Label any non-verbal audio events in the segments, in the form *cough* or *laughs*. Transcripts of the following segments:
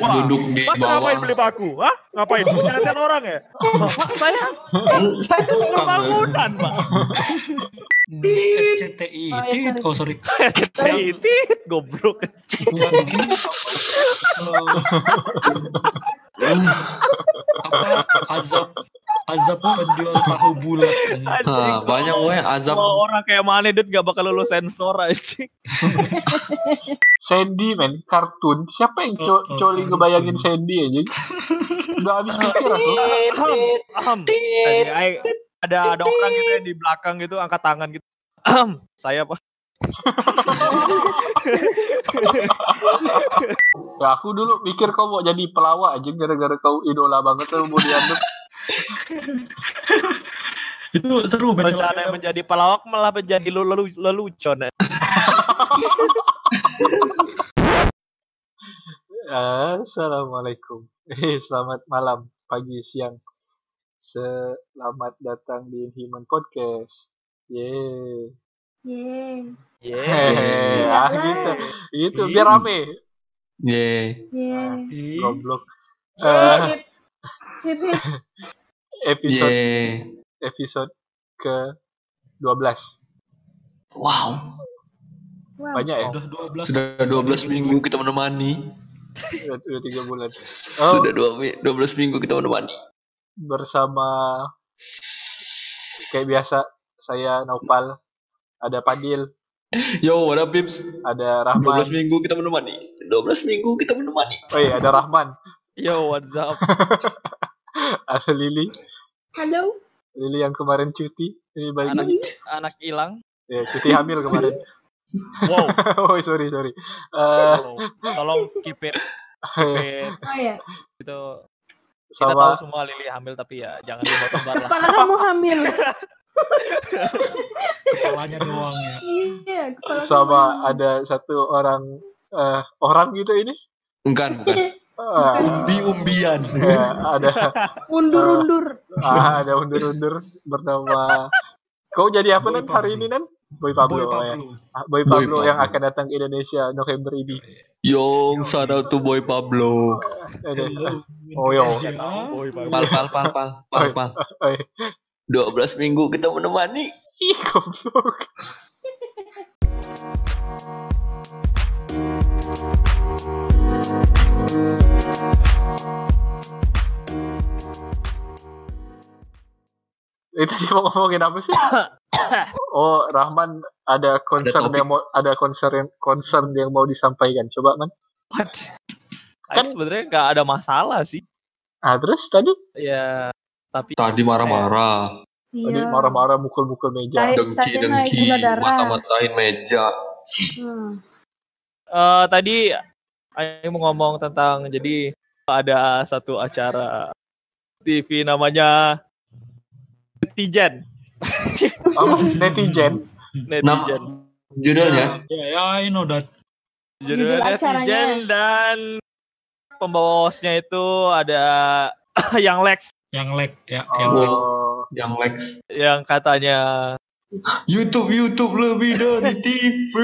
Wah, duduk di Mas bawah. ngapain beli paku? Hah? Ngapain? Mau nyantet orang ya? *laughs* Bapak saya Saya tukang bangunan, Pak. RCTI. Oh, iya, Tit. sorry. Oh sorry. *laughs* Titit, goblok. Yang *laughs* ini apa azab azab penjual tahu bulat. Ah, banyak gue azab. Kalau orang kayak mana Dut gak bakal lulus sensor aja. *laughs* Sandy men, kartun. Siapa yang co Oh, oh, coli ngebayangin Sandy aja? Udah habis pikir aku. Aham, ay- ada ada orang gitu yang di belakang gitu angkat tangan gitu. Aham, saya pak. *laughs* Ya, aku dulu mikir kau mau jadi pelawak aja gara-gara kau idola banget tuh mau diandung. *laughs* Itu seru Rencana kita- menjadi pelawak malah menjadi lelu lelu- lelucon ya. *laughs* Assalamualaikum. Eh, selamat malam, pagi, siang. Selamat datang di Human Podcast. Yeay. Yeay. Yeah. Hehehe, ah gitu. Gitu biar rame. Ye. Yeay. Goblok. Eh, Hip, hip, hip. Episode Ye. episode ke 12. Wow. Wow. Banyak ya? Udah 12 Sudah 12 minggu kita menemani. Udah, udah 3 bulan. Oh, *laughs* Sudah 2 mi- 12 minggu kita menemani. bersama kayak biasa saya Naupal, ada Padil, Yo, what up, Pips? ada 12 Rahman. minggu kita menemani. 12 minggu kita menemani. Oh iya, ada Rahman, Yo, what's up? *laughs* ada Lili. Halo. Lili yang kemarin cuti, ini balik Anak lagi. anak hilang. Ya, cuti hamil kemarin. *laughs* Wow. *laughs* oh, sorry, sorry. Eh, Tolong keep it, keep it Oh ya. itu kita tahu sama semua Lili hamil tapi ya jangan dibawa lah. Kepala kamu hamil. kepalanya doang ya. Iya, kepala kamu sama ada satu orang eh orang gitu ini. Bukan, bukan. Ah, Umbi-umbian. *laughs* ya, ada Undur-undur. ah, ada undur-undur bernama Kau jadi apa Boy nan hari Pablo. ini nan? Boy Pablo. Boy oh, ya. Pablo. Ah, Boy Boy Pablo yang Pablo. akan datang ke Indonesia November ini. Yo, shout out to Boy Pablo. Oh, yo. Pal, pal, pal, pal, pal, pal. Oh, iya. 12 minggu kita menemani. Ih, goblok. *laughs* Eh, tadi mau ngomongin apa sih? *coughs* Oh, Rahman ada concern topik. yang mau ada concern concern yang mau disampaikan. Coba, Man. What? Kan- sebenarnya nggak ada masalah sih. Ah, terus tadi Ya, tapi Tadi marah-marah. tadi Iya. marah-marah mukul-mukul meja. Tai- Dengki, tadi naik dengki. gula darah. Mata-matain meja. Hmm. eh tadi saya mau ngomong tentang jadi ada satu acara TV namanya netizen Oh, netizen. netizen Judulnya? Ya, ya, I know that. judulnya Judul acaranya. netizen dan pembawa hostnya itu ada *coughs* yang Lex Yang lag ya, yang lag. Oh, Yang Lex. yang katanya YouTube, YouTube lebih dari TV.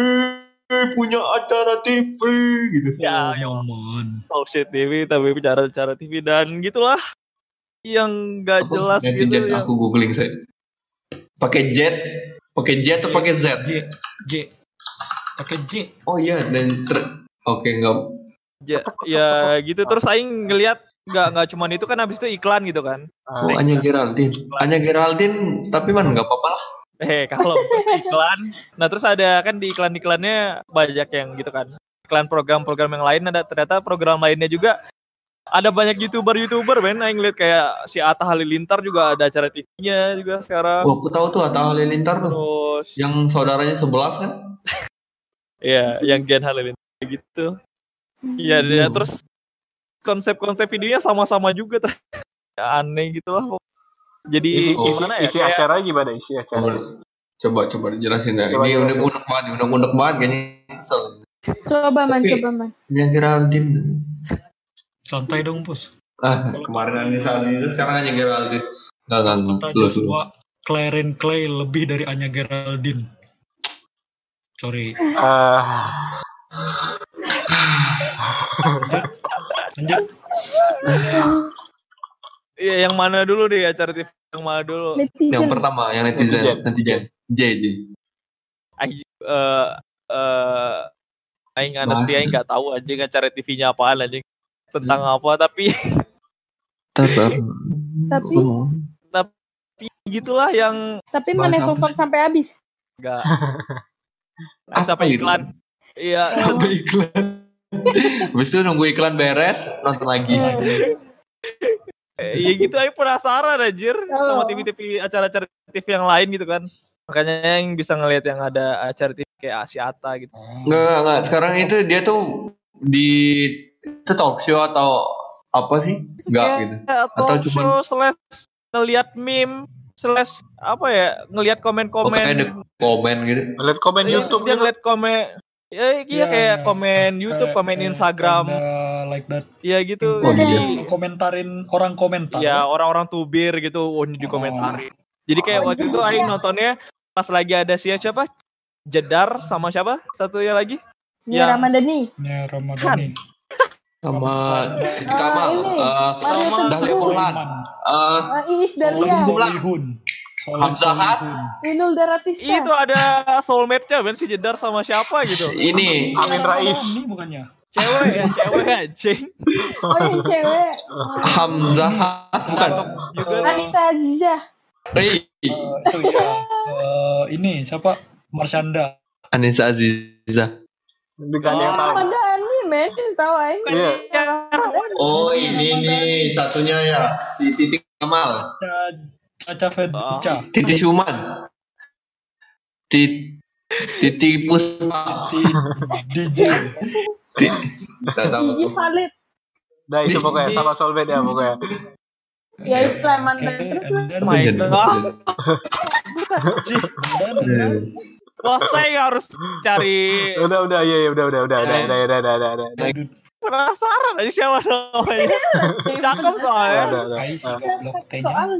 Punya acara TV gitu. ya Oh, yang man. talk shit TV tapi bicara acara TV dan gitulah yang gak Apa jelas gitu ya. Aku googling saya. Pakai jet, pakai jet atau pakai Z? J, J. Pakai J. Oh iya, dan ter- oke enggak. Ya, ya gitu terus aing ngelihat nggak nggak cuman itu kan habis itu iklan gitu kan. Oh, Anya Geraldine. Anya Geraldine, tapi man nggak apa-apa lah. *laughs* Eh kalau terus iklan. Nah terus ada kan di iklan-iklannya banyak yang gitu kan. Iklan program-program yang lain ada ternyata program lainnya juga ada banyak youtuber-youtuber men. Aing lihat kayak si Atta Halilintar juga ada acara TV-nya juga sekarang. Oh, aku tahu tuh Atta Halilintar tuh. Terus Yang saudaranya 11 kan? *laughs* ya yang Gen Halilintar gitu. Iya dan terus konsep-konsep videonya sama-sama juga *laughs* tuh. Aneh gitu lah. Jadi isi, Oh. isi, gimana ya? isi kayak- acara gimana isi Coba, acara? coba, coba dijelasin ya. Coba Ini udah unek banget, udah unek banget kayaknya. Kesel. Coba man, Tapi- coba man. Anya Geraldine. Santai dong, Bos. Ah, kemarin Anya Geraldine, sekarang Anya Geraldine. Enggak, enggak, enggak. Kata Slow, slow. Joshua, Claren Clay lebih dari Anya Geraldine. Sorry. Ah, Lanjut. *laughs* Iya, yang mana dulu deh acara TV yang mana dulu? Netizen. Yang pertama, yang netizen, Netizen. J, J. Aing eh eh aing honestly aing nggak tahu anjing acara TV-nya apaan anjing. Tentang apa tapi. Tapi- Oh. tapi gitulah yang Tapi mana apa nonton sampai habis. enggak *laughs* Apa sampai iklan. Iya, *laughs* Sampai iklan. Habis itu nunggu iklan beres, nonton lagi. Eh, ya gitu aing penasaran anjir sama Oh. TV-TV acara-acara TV yang lain gitu kan. Makanya yang bisa ngelihat yang ada acara TV kayak Asiata gitu. Enggak, enggak, enggak. Sekarang itu dia tuh di itu talk show atau apa sih? Enggak gitu. Kayak Atau talk cuman- show slash ngelihat meme slash apa ya ngelihat Oh, komen-komen ada komen gitu. Lihat komen Iya, YouTube dia gitu. ngeliat komen ya iya kayak komen YouTube, komen Instagram, like that. ya gitu. Oh, Jadi Komentarin orang komentar. ya orang-orang tubir gitu, oh ini dikomentarin. Jadi kayak Oh, waktu itu Aing nontonnya pas lagi ada si siapa? Jedar sama siapa? Satunya lagi? Nia Yang- Ramadhani. Ya Ramadhani. Sama Kamal. ini. Mario sama Dahlia. Polan. Sulaiman. Eh, Ah, Iis Dahlia. Hamzah. Inul Daratista. Itu ada soulmate-nya Ben si Jedar sama siapa gitu. ini Amin Rais. Ini bukannya. Cewek ya, cewek anjing. Oh yang cewek. Hamzah bukan? Juga Anissa Azizah. Eh, eh, itu ya. Eh, ini siapa? Marsyanda. Anissa Aziza. Dengan yang tahu. Ada Ani men. Tahu aing. Iya. Oh, ini nih satunya ya. Si Titi Kamal. Ca- Caca Fedca. Titi Suman. Titi Titi Puspa. Di DJ. Ti- Nggak tahu. Gigi Valid. Nah itu pokoknya sama soulmate ya pokoknya. Ya itu dan terus My God. Saya harus cari Udah udah iya iya udah udah udah udah udah udah udah udah. Penasaran aja siapa namanya. *laughs* Cakep soalnya. Udah udah. Ais, goblok T-nya. soal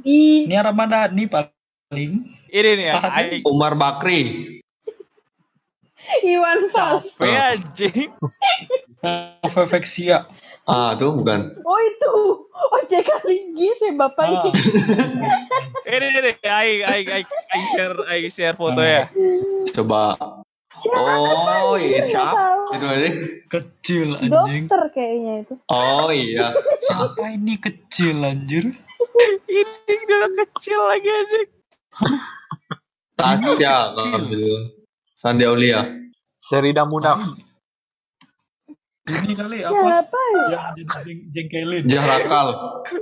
di Ini Ramadhani paling. Ini nih ya, Umar Bakri. *laughs* Iwan Fals. capek anjing. Vevexia. Ah, tuh bukan. Oh itu. Ojek Linggi si bapak Ah, ini. Ini nih, Aing, Aing, Aing share, Aing share foto ya. Coba. Oh, iya siapa? Itu aja. kecil anjing. Dokter kayaknya itu. Oh iya. Siapa ini kecil anjir? Ini dia kecil lagi anjing. Tasya. Sandi Aulia. Sherida Munaf. Ini kali apa? Siapa ya? Yang jadi jeng- jengkelin. Jahrakal.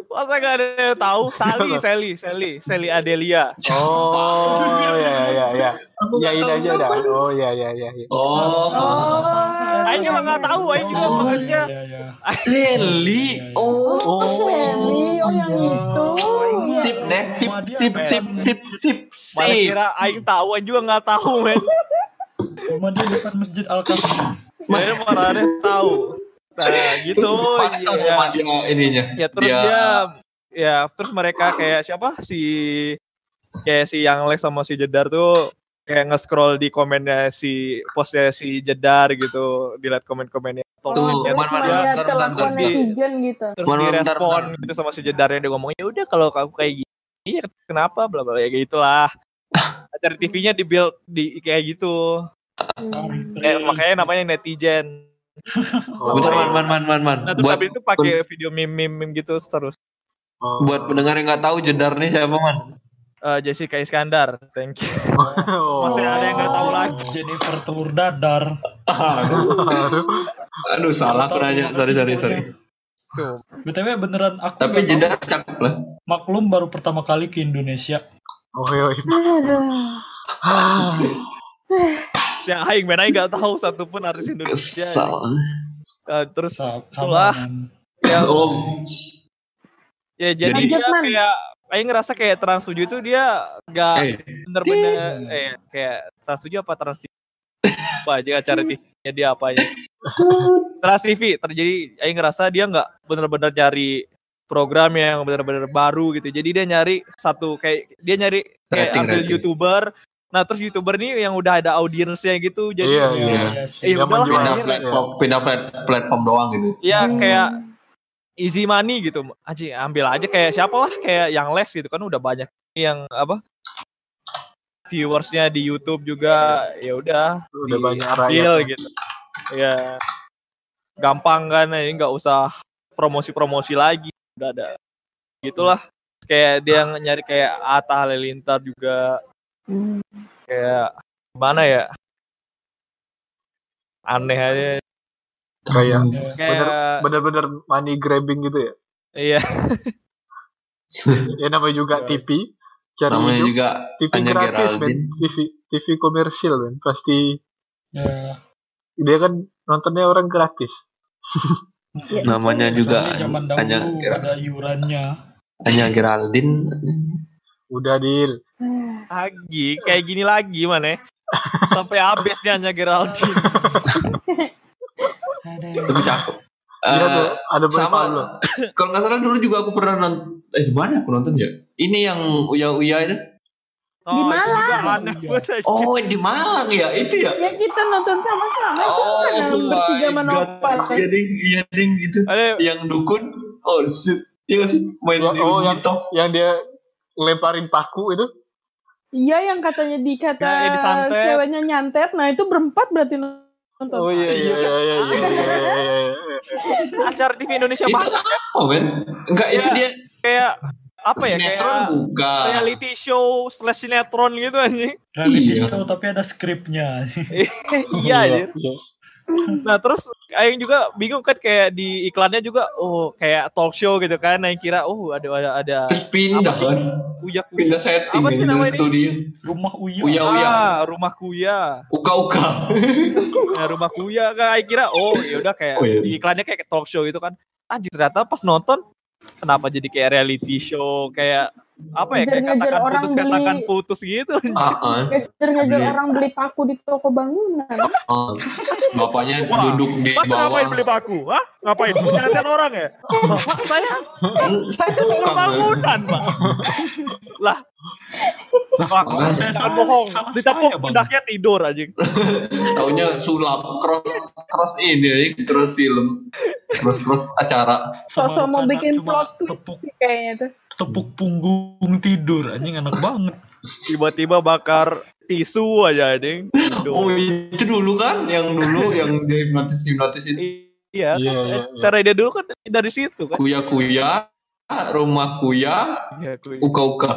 Masa gak ada yang tahu? *laughs* Sally, Sally, Sally, Sally Adelia. Oh ya ya ya. Yain aja dah. Oh ya ya ya. ya. Oh. Oh. Aing juga nggak tahu, Aing juga Oh, makanya. iya, iya. Sally. Oh. Oh, Sally. Oh yang itu. Sip, Nek. Sip, sip, sip, sip, Mana sip. kira Aing tahu, Aing juga nggak tahu, men. Rumah dia depan Masjid Al-Kafi. Jadi mana ada tahu. Nah, gitu. Ya, dia ininya. ya terus dia, ya terus mereka kayak siapa si kayak si yang Les sama si Jedar tuh kayak nge-scroll di komennya si postnya si Jedar gitu, dilihat komen-komennya. Tuh, man, terus man, dia netizen gitu. terus Man, man, bentar, direspon gitu sama si Jedarnya dia ngomong ya udah kalau kamu kayak gini ya kenapa bla bla ya gitulah *laughs* acara TV-nya di build di kayak gitu Hmm. kayak, makanya namanya netizen *laughs* Oh, Bentar, man, man, man, man, man. nah terus Buat itu pakai video meme meme meme gitu terus oh. buat pendengar yang nggak tahu jedar nih siapa man? Eh, Jessica Iskandar thank you Oh. Masih ada yang nggak tahu lagi. Jennifer telur dadar. Aduh. Aduh salah aku nanya. Sorry, sorry, sorry. tuh BTW beneran aku Tapi jedar cakep lah. maklum baru pertama kali ke Indonesia. Oh, iya, iya. Aduh. Yang aing main aing nggak tahu satupun artis Indonesia Kesal. Eh, terus Itulah. Ya, Oh, ya jadi Jadi- dia kayak aing ngerasa kayak Trans 7 itu dia nggak eh, bener-bener eh kayak Trans 7 apa Trans TV apa aja acara TV-nya dia apa aja. Trans TV terjadi Aing ngerasa dia nggak bener-bener nyari program yang bener-bener baru gitu. Jadi dia nyari satu kayak dia nyari kayak Rating, ambil rating. youtuber Nah terus youtuber ini yang udah ada audiensnya gitu, jadi Iya, Iya, iya. iya. Eh, Dia udahlah, menjual pindah platform pindah plat- platform doang gitu ya Hmm. kayak easy money gitu. Aji ambil aja kayak siapa lah kayak yang les gitu kan udah banyak yang apa viewersnya di YouTube juga ya udah Udah banyak diambil rakyat. gitu. Ya gampang kan ini nggak usah promosi-promosi lagi udah ada gitulah kayak dia yang nyari kayak Atta Halilintar juga Hmm. kayak gimana ya aneh aja Kayak kayak bener-bener money grabbing gitu ya. iya Ya namanya juga Iya. TV. Cari namanya hidup. juga TV hanya gratis men. Geraldine TV TV komersil men. Pasti Ya, dia kan nontonnya orang gratis. Ya, namanya juga zaman hanya dahulu ada iurannya. hanya Geraldine Udah deal. Lagi kayak gini lagi mana sampai habis dia hanya Geraldine. Tapi cakep. Iya Eh, tuh, ada sama lo? kalau nggak salah dulu juga aku pernah nonton eh di mana aku nonton ya? Ini yang uya uya itu. Oh, Di Malang. aja. oh di Malang ya? Itu ya? Ya kita nonton sama-sama. Itu oh kan yang bertiga menopal God. kan. iya ding. Iya ding gitu. Ada yang dukun. Oh shit. Iya sih? Main Oh, oh, yang yang dia lemparin paku itu. Iya yang katanya dikata Ya, yang disantet. ceweknya nyantet, nah itu berempat berarti nonton. Oh iya iya iya iya iya iya. iya, iya. acara TV Indonesia itu banget apa men enggak itu Iya. dia kayak apa ya sinetron kayak bukan reality show slash sinetron gitu anjing Reality Iya. show tapi ada skripnya. *laughs* iya anjir Iya. *laughs* nah terus Aing juga bingung kan kayak di iklannya juga oh kayak talk show gitu kan. Aing kira oh ada ada ada terus pindah Apa sih? kan? Uyak pindah setting Apa sih ya, namanya ini? studio. Rumah Uya. Uya Uya. Ah rumah kuya uka uka. *laughs* Nah, rumah kuya kan. Aing kira oh ya udah kayak Oh, iya. di iklannya kayak talk show gitu kan. Anjir ternyata pas nonton kenapa jadi kayak reality show kayak apa ya kayak katakan orang putus beli- katakan putus gitu anjir. ah, ah, Beli. orang beli paku di toko bangunan. ah. bapaknya Wah, duduk di Mas bawah ngapain beli baku? Hah? Ngapain? Nyantet orang ya? Bapak saya saya tukang kan? bangunan, Pak. Lah, Lah, Pak, kalau saya salah, bohong. salah Ditepuk pundaknya tidur anjing. taunya sulap cross cross ini ya cross film cross cross acara Sama Sosok mau bikin cuma plot twist kayaknya tuh. Tepuk punggung tidur anjing enak banget. Tiba-tiba bakar tisu aja anjing. oh itu dulu kan yang dulu *laughs* yang dia hipnotis hipnotis itu Iya, Iya, kan, iya, iya. cara dia dulu kan dari situ kan. kuya kuya rumah kuya Iya, kuy. uka uka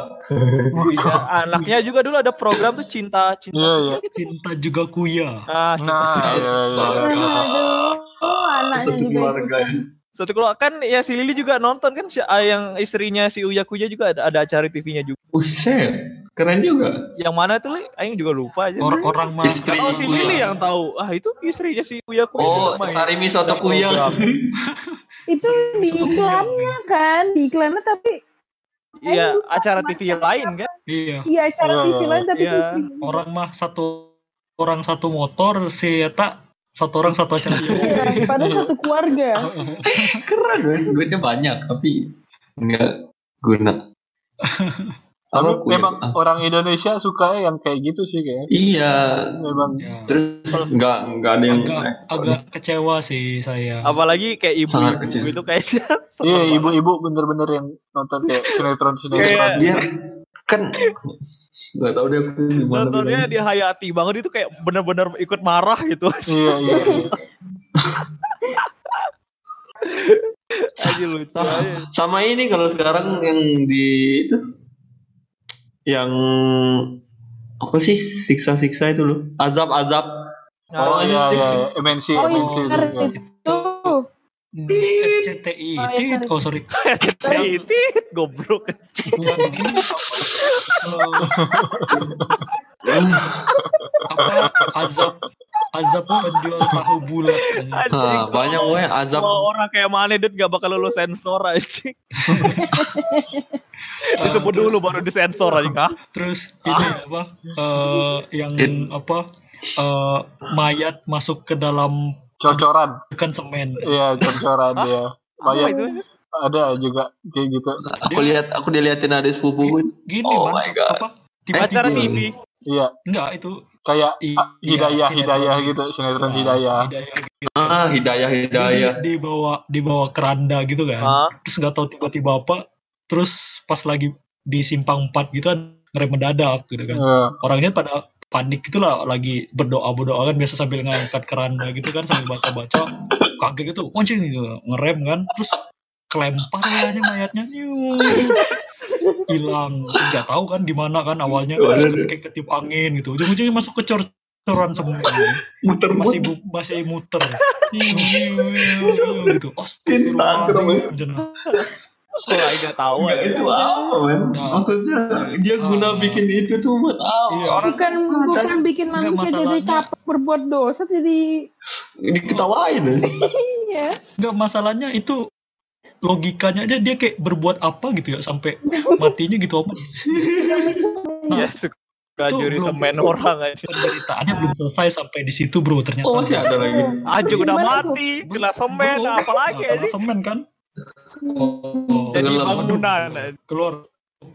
Ya, anaknya juga dulu ada program tuh cinta cinta Iya, iya. gitu. Cinta juga kuya. Ah, cinta, Nah, cinta. iya, iya, iya. Aduh, oh, anaknya satu juga keluarga ikutan. Ya. Satu keluar kan ya si Lili juga nonton kan si, ah, yang istrinya si Uya Kuya juga ada, ada acara TV-nya juga. Buset, keren juga. Yang mana tuh Li? Aing juga lupa aja. Or- orang mah Istri Oh si. Lili yang tahu. Ah itu istrinya si Uya Kuya. Oh. Sarimi Soto Kuya. *laughs* Itu di iklannya kan, di iklannya tapi Iya, acara TV lain kan? iya iya acara TV lain tapi iya. TV. orang mah satu orang satu motor si eta satu orang satu acara Iya, padahal satu keluarga. *laughs* Keren, men. duitnya banyak tapi nggak guna. Tapi Apa kuya? memang Ah, orang Indonesia suka yang kayak gitu sih kayak. Iya, Memang Ya. terus nggak nggak ada yang agak agak kecewa sih saya Apalagi kayak Sangat ibu-ibu kecil. itu kayaknya. *laughs* Iya, ibu-ibu bener-bener yang nonton kayak sinetron-sinetron. Kayak- dia kan nggak tahu dia aku gimana Nontonnya bilangnya. dia hayati banget itu kayak bener-bener ikut marah gitu. Iya, iya. iya. Aja lucu sama, aja. sama ini kalau sekarang yang di itu yang apa sih siksa-siksa itu loh azab-azab Oh Nah, iya, iya. MNC, Oh MNC. iya, RCTI Oh, iya, tit. oh sorry *laughs* Tit, goblok. apa azab azab penjual tahu bulat. Ah, banyak gue azab orang kayak mana Dut gak bakal lulus sensor aja. *laughs* Disebut Ah, terus- dulu baru disensor aja kah? terus ini apa eh, yang apa eh, mayat masuk ke dalam Cocoran. bukan semen Iya, cocoran dia. Apa Banyak itu? ada juga kayak gitu. aku lihat aku diliatin ada sepupu gini Oh man my God. apa tiba-tiba Acara TV. Iya, Enggak itu kayak i- ah, iya, hidayah hidayah gitu. gitu, sinetron ah, hidayah. hidayah gitu. Ah, hidayah hidayah. di, dibawa dibawa keranda gitu kan. Ah, Terus nggak tahu tiba-tiba apa. Terus pas lagi di simpang 4 gitu kan ngerem mendadak gitu kan. Eh, Orangnya pada panik gitu lah lagi berdoa berdoa kan biasa sambil ngangkat keranda gitu kan sambil baca baca kaget gitu kuncing gitu ngerem kan. Terus kelempar kayaknya mayatnya hilang. Nggak tahu kan di mana kan awalnya terus kayak ketiup angin gitu. Ujung-ujungnya masuk ke cor coran semen Muter masih bu- masih muter. Gitu. Astagfirullahaladzim oh, nggak tahu. Enggak aja. itu apa men? Nah. Maksudnya dia guna Ah. bikin itu tuh buat apa? Iya. Orang bukan sadar. bukan bikin manusia jadi masalahnya- capek berbuat dosa jadi diketawain ya. iya nggak masalahnya itu logikanya aja dia kayak berbuat apa gitu ya sampai matinya gitu apa Iya, suka Tuh, juri belum- semen orang aja. penderitaannya belum selesai sampai di situ bro ternyata Oh masih ada lagi. Anjing udah mati, kena semen, apalagi Nah, kena semen kan oh, Jadi Tenggelam. bangunan. keluar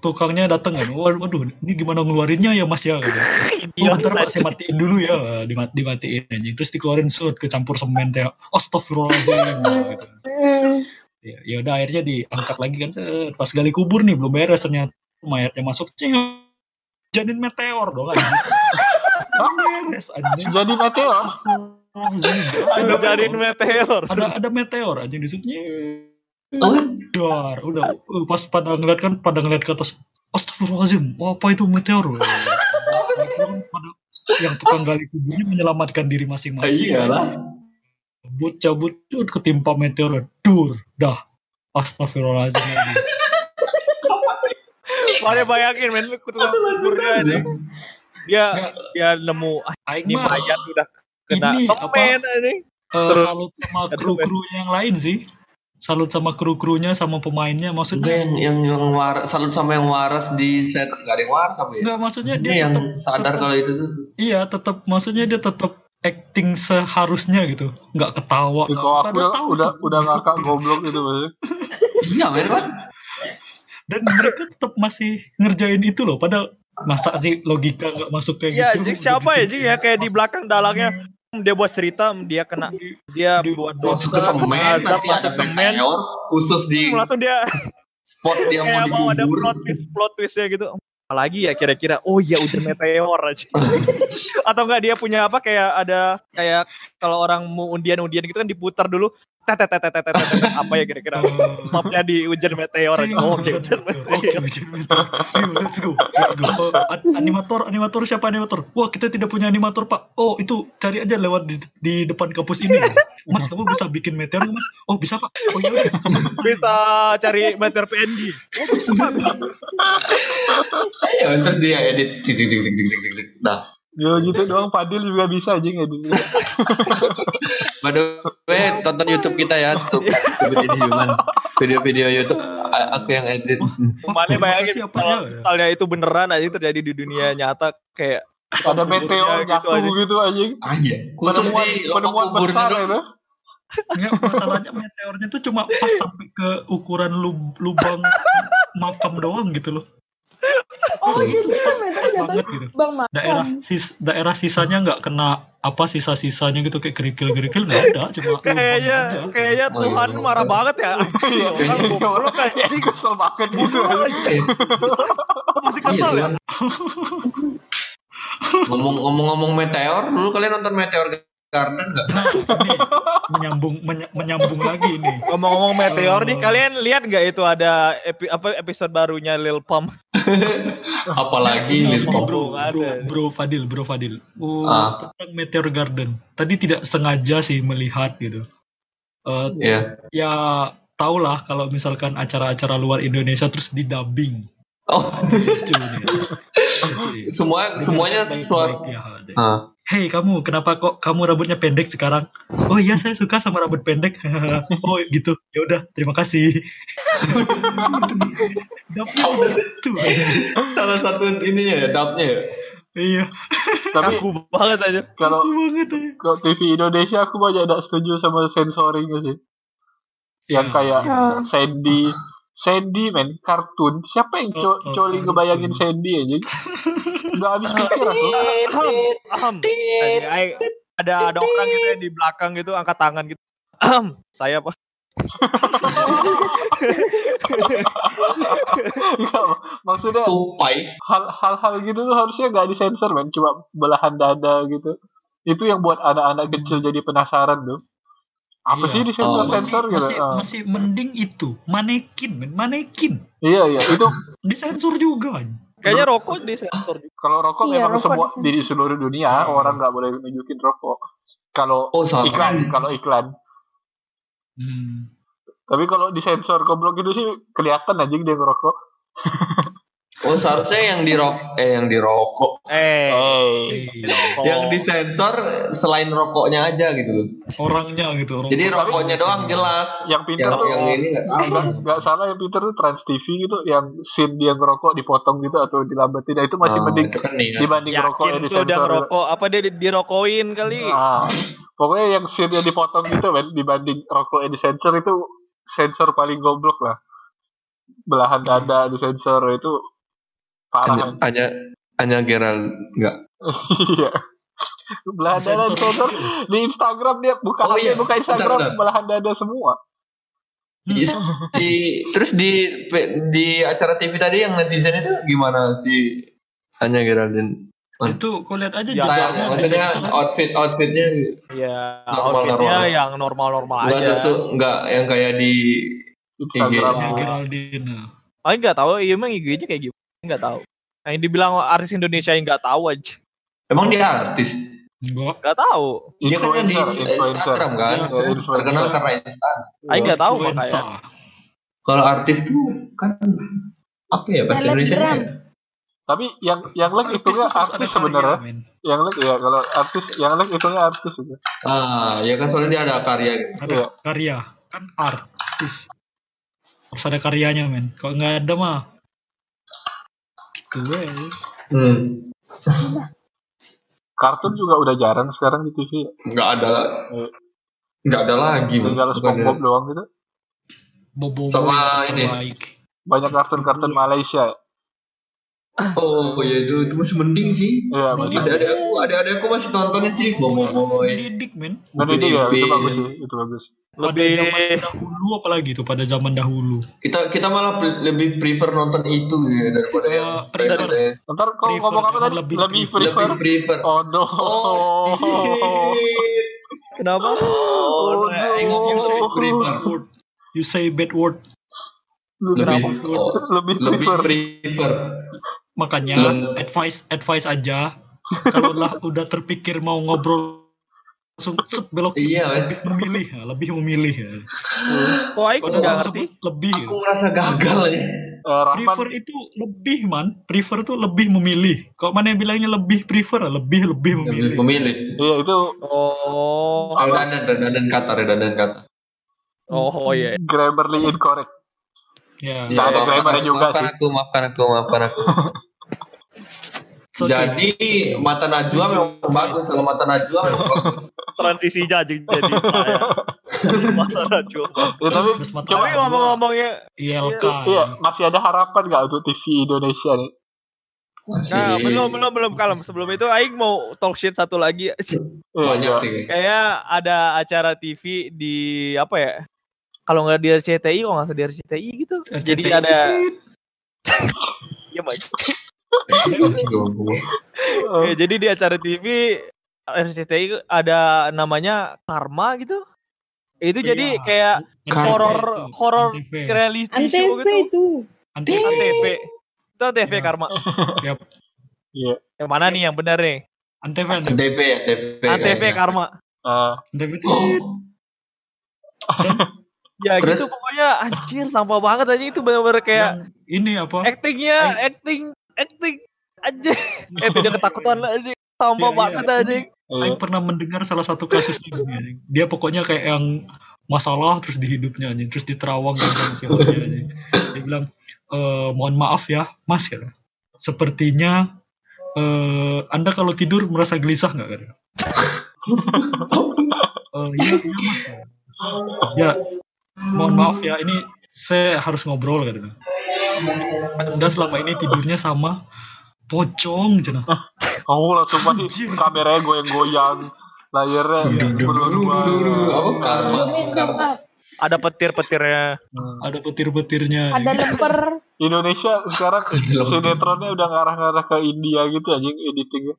tukangnya datang kan waduh, waduh ini gimana ngeluarinnya ya mas ya gitu. Iya, oh, pak saya matiin dulu ya Dimat dimatiin aja terus dikeluarin sud kecampur semen kayak astagfirullahaladzim gitu. ya, ya udah akhirnya diangkat lagi kan set. pas gali kubur nih belum beres ternyata mayatnya masuk cing jadiin meteor dong anjing *laughs* Belum beres anjing jadi meteor. Anjing, Ada jadiin meteor. ada ada meteor anjing disuknya Oh, dar udah uh, pas pada ngeliat kan pada ngeliat ke atas astagfirullahaladzim apa itu meteor? Kan pada yang tukang gali kuburnya menyelamatkan diri masing-masing. Iyalah. cabut cabut ketimpa meteor dur dah. Astagfirullahaladzim. Mana bayangin men lu tukang kuburnya nih. Dia Nggak. dia nemu ah, Aing ini mayat udah kena ini apa ini. eh, terus- salut sama kru-krunya yang lain sih salut sama kru-krunya sama pemainnya Enggak maksudnya yang yang yang waras, salut sama yang waras di set enggak ada yang waras apa ya? enggak maksudnya Ini dia yang tetap sadar tetap- kalau itu tuh. iya tetap maksudnya dia tetap acting seharusnya gitu nggak ketawa Ya, nggak apa, aku udah tahu udah, tuh. udah ngakak goblok itu maksudnya. *laughs* Iya men Pak. dan mereka tetap masih ngerjain itu loh pada masa sih logika nggak masuk kayak Iya, gitu Jing, siapa ya Jing ya kayak di belakang dalangnya dia buat cerita dia kena dia Di- buat dosa ke semen, azab masuk semen khusus di langsung dia *laughs* spot dia mau ada plot twist plot twistnya gitu. Apalagi ya kira-kira oh ya udah meteor aja. *laughs* Atau enggak dia punya apa kayak ada kayak kalau orang mau undian-undian gitu kan diputar dulu tet tet tet tet tet, tet, tet, apa ya kira-kira stopnya di hujan meteor oh oke hujan Oke, meteor hujan meteor. Ayo, let's go, let's go. Oh, an- animator, animator siapa animator? Wah, kita tidak punya animator, Pak. Oh, itu cari aja lewat di, di depan kampus ini. Mas, kamu bisa bikin meteor, Mas? Oh, bisa, Pak. Oh, ya udah. bisa cari meteor PNG oh bisa bisa. Ya, terus dia edit cik cik cik cik cik cik cik. Nah, Ya gitu doang Padil juga bisa aja ngedit. *laughs* by the way tonton YouTube kita ya. Video-video YouTube aku yang edit. Mana bayangin kalau ya? misalnya itu beneran aja terjadi di dunia nyata kayak Ada meteor gitu jatuh aja. gitu aja. Iya, khusus Penemuan, di penemuan besar doang. itu. Nggak, masalahnya meteornya tuh cuma pas sampai ke ukuran lub- lubang makam doang gitu loh. oh jadi jatuh banget gitu. Daerah sis, daerah sisanya nggak kena apa sisa-sisanya gitu kayak kerikil-kerikil nggak ada, cuma kayaknya aja. kayaknya Oh, iya, Tuhan iya. marah banget ya Iya, orang goblok anjing kesel banget gitu. Masih iya, kesel ya. *laughs* Ngomong-ngomong meteor, dulu kalian nonton Meteor Garden nggak? Nah, ini menyambung menya- menyambung lagi ini. ngomong-ngomong meteor nih Oh. kalian lihat nggak itu ada epi, apa episode barunya Lil Pump *laughs* Apalagi Ini, Lil Pump. bro, bro, bro Fadil, bro Fadil. Oh, Ah. tentang Meteor Garden. Tadi tidak sengaja sih melihat gitu. Eh, Iya. ya tau lah kalau misalkan acara-acara luar Indonesia terus di dubbing. Oh, Lucu nih. *laughs* Semua semuanya suara. ya. Hei kamu, kenapa kok kamu rambutnya pendek sekarang? Oh iya saya suka sama rambut pendek. *laughs* oh gitu. Ya udah, terima kasih. *laughs* Dapnya. Salah satu ininya ya, dubnya ya. Iya, Tapi kaku banget aja kalau aku banget ya. kalau TV Indonesia aku banyak tidak setuju sama sensoringnya sih. Yang Ya, kayak ya. Sandy Sandy men kartun siapa yang co Oh, oh, coli ngebayangin. Sandy aja *laughs* Udah habis pikir aku. Aham, aham. Ada ada orang gitu yang di belakang gitu angkat tangan gitu. Ahem, saya pak. Nggak, maksudnya Tupai. hal- hal-hal gitu tuh harusnya nggak disensor men cuma belahan dada gitu itu yang buat anak-anak kecil jadi penasaran tuh apa Iya. sih disensor Oh, sensor gitu masih, Ah. masih mending itu manekin men manekin iya iya itu disensor juga Kayaknya rokok di sensor. juga. kalau rokok Iya, memang rokok semua disensor. di seluruh dunia orang nggak boleh nunjukin rokok kalau Oh, sama. iklan kalau iklan hmm. tapi kalau disensor goblok gitu sih kelihatan aja dia ngerokok *laughs* Oh, seharusnya yang dirok eh yang dirokok. Eh, Eh, rokok. Yang disensor selain rokoknya aja gitu loh. orangnya gitu orang Jadi rokoknya doang jelas. yang pinter Yang tuh yang ini nggak tahu. nggak nggak salah yang pinter tuh Trans TV gitu yang scene dia ngerokok dipotong gitu atau dilambatin nah, itu masih Oh, mending itu kan nih. kan. dibanding rokok yang yakin udah disensor ngerokok. Apa dia di- dirokokin kali? Ah, pokoknya yang scene yang dipotong gitu men dibanding rokok yang disensor itu sensor paling goblok lah belahan dada disensor itu parah Hanya hanya Gerald enggak. iya belahan dada disensor di Instagram dia buka Oh iya, buka Instagram bentar, bentar. belahan dada semua Di, di- terus di di acara TV tadi yang netizen itu gimana si hanya Geraldine? itu kau lihat aja Ya, jejaknya maksudnya outfit outfitnya Ya, Normal, outfitnya normal. yang normal-normal enggak aja. sesu enggak yang kayak di Instagram Ya, Oh. Geraldine Ah, nggak tahu, iya emang IG-nya kayak gimana? Nggak tahu. Nah, yang dibilang artis Indonesia yang nggak tahu aja. emang dia artis. enggak Nggak tahu. Dia kan di Instagram kan, Iya, terkenal karena Instagram. Aing nggak tahu makanya. Kalau artis tuh kan apa ya bahasa Indonesia Selebgram. tapi yang yang lag itu ada artis karya, sebenarnya yang lag ya kalau artis yang lag itu nggak artis itu Ah, ya kan soalnya dia ada karya. ada Iya. karya kan artis harus ada karyanya men kalau nggak ada mah gitu we Hmm. kartun juga udah jarang sekarang di TV Nggak ada nggak ada lagi. tinggal SpongeBob doang gitu bobo Sama ini. terbaik banyak kartun-kartun Malaysia ya. Oh ya itu itu masih mending sih. Iya, masih Ada ada aku ada ada aku masih nontonin sih Bobo Boy. didik men ini ya, itu bagus sih, itu bagus. pada Lebih zaman dahulu apalagi itu pada zaman dahulu Kita kita malah pre- lebih prefer nonton itu ya daripada Eh, yang prefer. present. Ntar kau Prefer, ngomong apa tadi? lebih Lebih, prefer. prefer. Lebih prefer. Oh no. Oh, kenapa? Oh, no. you say no. bad word you say bad word Lebih oh, lebih lebih prefer. Makanya Lem- advice advice aja kalau lah udah terpikir mau ngobrol langsung set belok kiri. Iya, lebih memilih ya, lebih memilih ya. Kok nggak orang ngerti? lebih ya. Aku merasa gagal ya. Rahman, prefer itu lebih man prefer itu lebih memilih kalau mana yang bilangnya lebih prefer lebih lebih Lebih memilih memilih. iya itu Oh, Redundant, redundant kata, redundant kata. oh, oh iya. grammarly incorrect. Ya Nggak ada maafkan juga maafkan sih. aku, maafkan aku, maafkan aku. Okay. Jadi mata Najwa memang bagus, kalau mata Najwa. Transisi jadi jadi ya. Mata Najwa. Ya, tapi coba ngomong-ngomongnya, ILK iya, masih ada harapan nggak untuk TV Indonesia nih? Masih nah belum belum belum kalem. Sebelum itu Aing mau talk shit satu lagi. Iya, banyak iya. sih. Kayak ada acara TV di apa ya? Kalau nggak di RCTI, kalau nggak di RCTI gitu. Jadi ada ya Ya, *laughs* jadi di acara TV RCTI ada namanya Karma gitu. Itu jadi Iya. kayak horor horor Antv. reality show Antv gitu. itu. Antv. Antv. Itu Antv Iya. Karma. *laughs* Yap. Iya. Yang mana nih yang benar nih? Antv Antv DP ya, DP. Antv. Karma. Eh, Antv itu Oh, Ya Terus? gitu pokoknya anjir sampah banget aja itu benar-benar kayak yang ini apa actingnya acting acting aja. *laughs* eh tidak ketakutan aja. Sampah Iya, iya. banget aja. iya. Aing pernah mendengar salah satu kasus ini dia pokoknya kayak yang masalah terus di hidupnya anjing terus diterawang kan sama si hostnya anjing. dia bilang "Eh, mohon maaf ya mas ya sepertinya eh anda kalau tidur merasa gelisah nggak kan *laughs* "Eh, iya iya mas ya mohon maaf ya ini saya harus ngobrol kan. Anda selama ini tidurnya sama pocong cina Oh langsung pasti kameranya goyang-goyang, layarnya. Ada petir-petirnya. ada petir-petirnya Ada lemper. Indonesia sekarang sinetronnya udah ngarah-ngarah ke India gitu aja editingnya.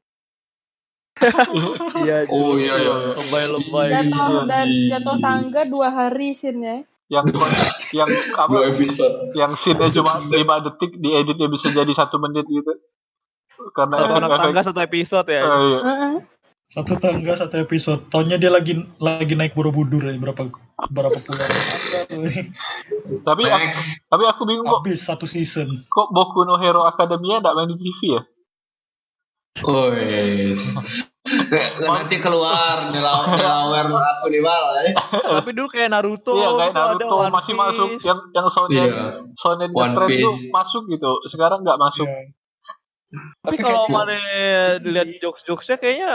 Iya. Oh iya iya. Lebay-lebay. Jatuh dan Iya. jatuh tangga dua hari scene Yang yang *laughs* Dua apa? episode. Yang scene cuma 5 detik dieditnya bisa jadi satu menit gitu. Karena Satu efek- tangga satu episode ya. Eh, iya. Heeh. satu tangga satu episode tahunnya dia lagi lagi naik borobudur ya berapa berapa bulan Tapi Next. tapi aku bingung kok habis satu season kok Boku no Hero Academia enggak main di TV ya? Oh yes. Nanti keluar Delaware, apa nih bal? Tapi dulu kayak Naruto. Iya kayak gitu, ada Naruto One masih Piece. masuk yang yang Shonen Iya. Shonen One ngetrend tuh masuk gitu. Sekarang nggak masuk. Ya. Tapi Tapi kalau mana dilihat jokes-jokesnya kaynya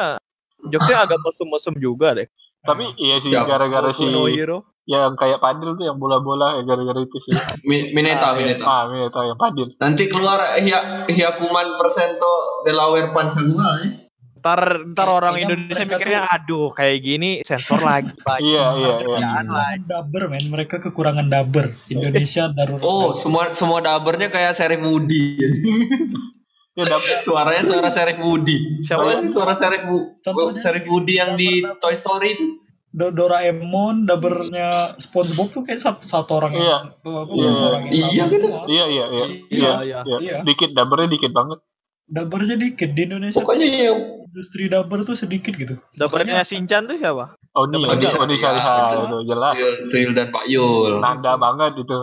jokesnya agak mesum-mesum juga deh. Tapi iya sih Ya. gara-gara si no Hero. Yang kayak Padil tuh yang bola-bola ya gara-gara itu sih. Mi- Mineta, Ah, iya. Mineta. Ah, ini tahu yang Padil. Nanti keluar Hia, Hyakuman Persento Delaware Pansagual ya. Ntar, ntar Kayak- orang Indonesia mikirnya aduh kayak gini sensor lagi Pak. Iya, iya, iya. Kekurangan daber men mereka kekurangan daber Indonesia darurat Oh, semua semua dabernya kayak Serif Woody. *laughs* Ya dapet Suaranya suara Serif Woody. Siapa? Sih suara Serif Woody? Serif Woody yang di Daber- Toy Story itu. Do- Doraemon dabernya SpongeBob tuh kayak satu, satu orang Iya. yang tuh, Iya. orang yang Iya, gitu. Iya, iya, iya. Iya, Iya, iya. iya. Iya. Dikit dabernya dikit banget. dabernya dikit di Indonesia Pokoknya yang industri daber tuh sedikit gitu Dapetnya Shinchan tuh siapa? Oni, Dapat Oni. Oni Syariha Iya. itu jelas. Tuyul, Tuyul dan Pak Yul. Nanda banget itu.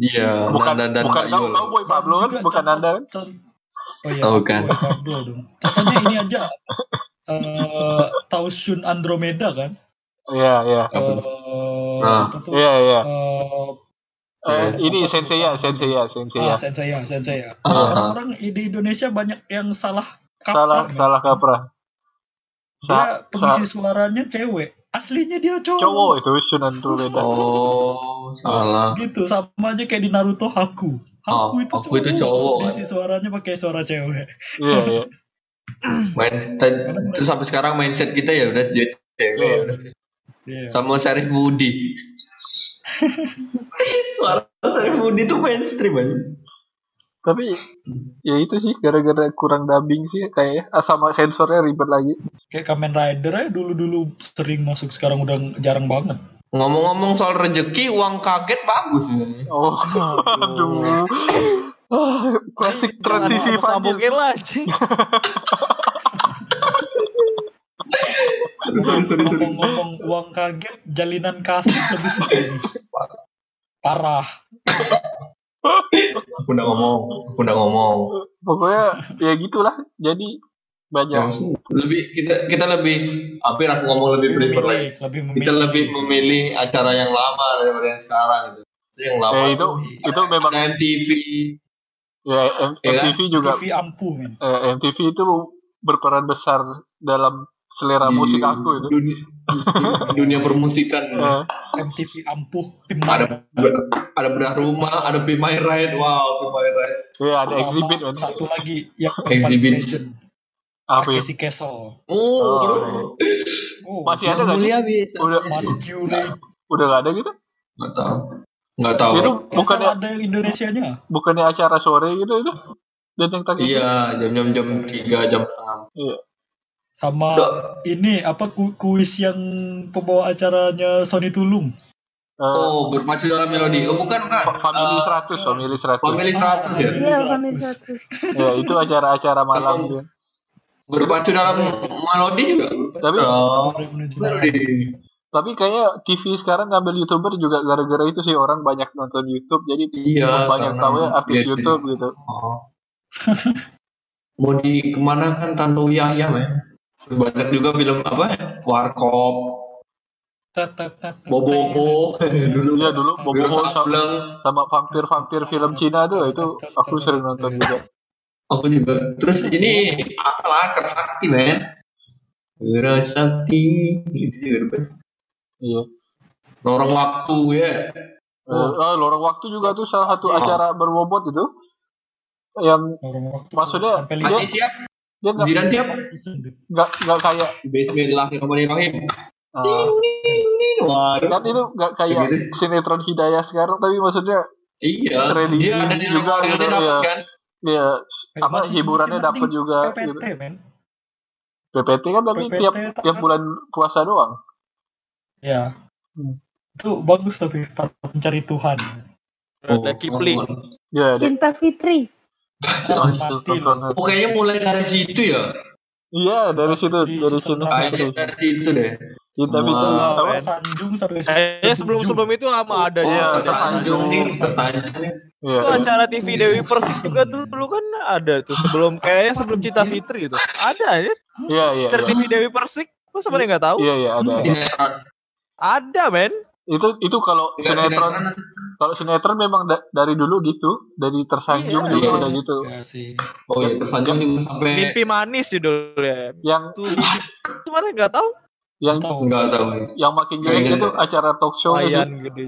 Iya, Bukan Nanda dan bukan Pak Yul. boy Pablo kan, bukan Nanda kan? oh iya Oh, bukan. Boy Pablo dong contohnya ini aja *laughs* eh tahu Shun Andromeda kan Iya, iya. Eh, Nah. Iya, iya. Eh, Eh, ini? Sensei ya, Sensei ya, Sensei ya. ah, sensei ya sensei ya Ah. orang-orang di Indonesia banyak yang salah Salah, kaprah, men. salah kaprah. dia pengisi sa, suaranya cewek aslinya dia cowok, cowok itu Shunan Andromeda. Oh, salah. gitu sama aja kayak di Naruto Haku Haku Oh, itu Haku cowok, itu cowok, isi suaranya pakai suara cewek Iya, iya. *laughs* Main terus sampai sekarang mindset kita ya udah jadi cewek. Iya. udah. Iya. Sama Serif Woody. *laughs* Suara Serif Woody tuh mainstream aja. Tapi ya itu sih gara-gara kurang dubbing sih kayaknya Ah, sama sensornya ribet lagi. kayak Kamen Rider aja dulu-dulu sering masuk sekarang udah jarang banget Ngomong-ngomong soal rezeki, uang kaget bagus. Oh, *laughs* aduh. Ah, Klasik transisi sambungin lah anjing. ngomong-ngomong uang kaget jalinan kasih lebih sedih parah Aku udah ngomong, aku udah ngomong. Pokoknya ya gitulah. Jadi banyak. Yang lebih kita kita lebih hampir aku ngomong lebih prefer lagi. lebih memilih Kita lebih memilih acara yang lama daripada yang sekarang gitu. Yang lama Ya, itu itu memang MTV. Ya M- Iya kan? MTV juga TV ampuh men eh, MTV itu berperan besar dalam selera di musik aku itu. Dunia, di dunia permusikan. *laughs* Eh, MTV ampuh ada ada bedah rumah, ada Be My Ride. Wow, Be My Ride. ya ada exhibit man. satu lagi yang Exhibit. Apa ya? Takeshi Castle Oh, Oh, oh, Masih ada nggak sih? Udah Mas Kyurei udah gak ada gitu? Nggak tahu. Nggak tahu. Itu Bukannya bukannya ada yang Indonesianya bukannya acara sore gitu itu? Dan yang tadi Iya, jam-jam jam tiga jam setengah. Iya. sama ini apa ku- kuis yang pembawa acaranya Sony Tulung Eh, Oh, berpacu dalam melodi. Oh, bukan kan? Fa- Family Eh, 100, Family 100. Family 100 ya. Iya, kami satu. Ya, itu acara-acara malam dia. Berpacu dalam melodi juga. Tapi Oh, melodi. Tapi kayaknya TV sekarang ngambil YouTuber juga gara-gara itu sih orang banyak nonton YouTube jadi Iya, banyak tahu ya artis YouTube gitu. Oh. Mau di ke mana kan Tanto Yahya? Terus Banyak juga film apa? Warkop. Boboho. *laughs* dulu. Iya dulu Boboho sama, sama vampir-vampir film Cina tuh itu aku sering nonton juga. Aku juga. Terus ini apalah Kersakti, men? Wira Sakti gitu juga. Iya. Lorong waktu ya. Eh, oh, lorong waktu juga tuh salah satu Oh. acara berbobot itu. yang Ngurung waktu Maksudnya, sampai dia- siap, dia nggak Jiran siap. season deh. nggak nggak kayak Bismillahirrahmanirrahim. uh, Waduh. kan itu nggak kayak Gitu. sinetron hidayah sekarang tapi maksudnya Iya, religi dia ada di juga juga gitu, dapat ya. kan? ya Kayak apa masih- hiburannya dapat juga gitu. PPT men PPT kan tapi PPT tiap tiap bulan puasa doang ya Hmm. itu bagus tapi para pencari Tuhan Ada Oh, Kipling. oh, ya ada Cinta Fitri. oh. Oh, kayaknya mulai dari situ ya. iya dari situ dari. Kayaknya dari situ deh. kita Semua- Fitri Oh, apa. Sanjung sampai Kayaknya sebelum sebelum itu sama ada Oh, Iya, ya. tersanjung nih. Iya. Itu acara TV Dewi Persik juga dulu, dulu kan ada tuh sebelum kayaknya sebelum Cinta Fitri itu. Ada ya. Iya, iya, Acara iya. TV Dewi Persik. Masa pada nggak tahu? Iya, iya, ada. Ada. Men. Itu itu kalau Enggak, sinetron sinetron. kalau sinetron memang da- dari dulu gitu, dari tersanjung Iya, juga iya. udah gitu. ya sih Oh iya, tersanjung juga sampai Mimpi manis judulnya. Yang Tuh kemarin nggak tahu. yang tahu enggak tahu. yang makin jelek Iya, itu iya. acara talk show sih. Lumayan gede.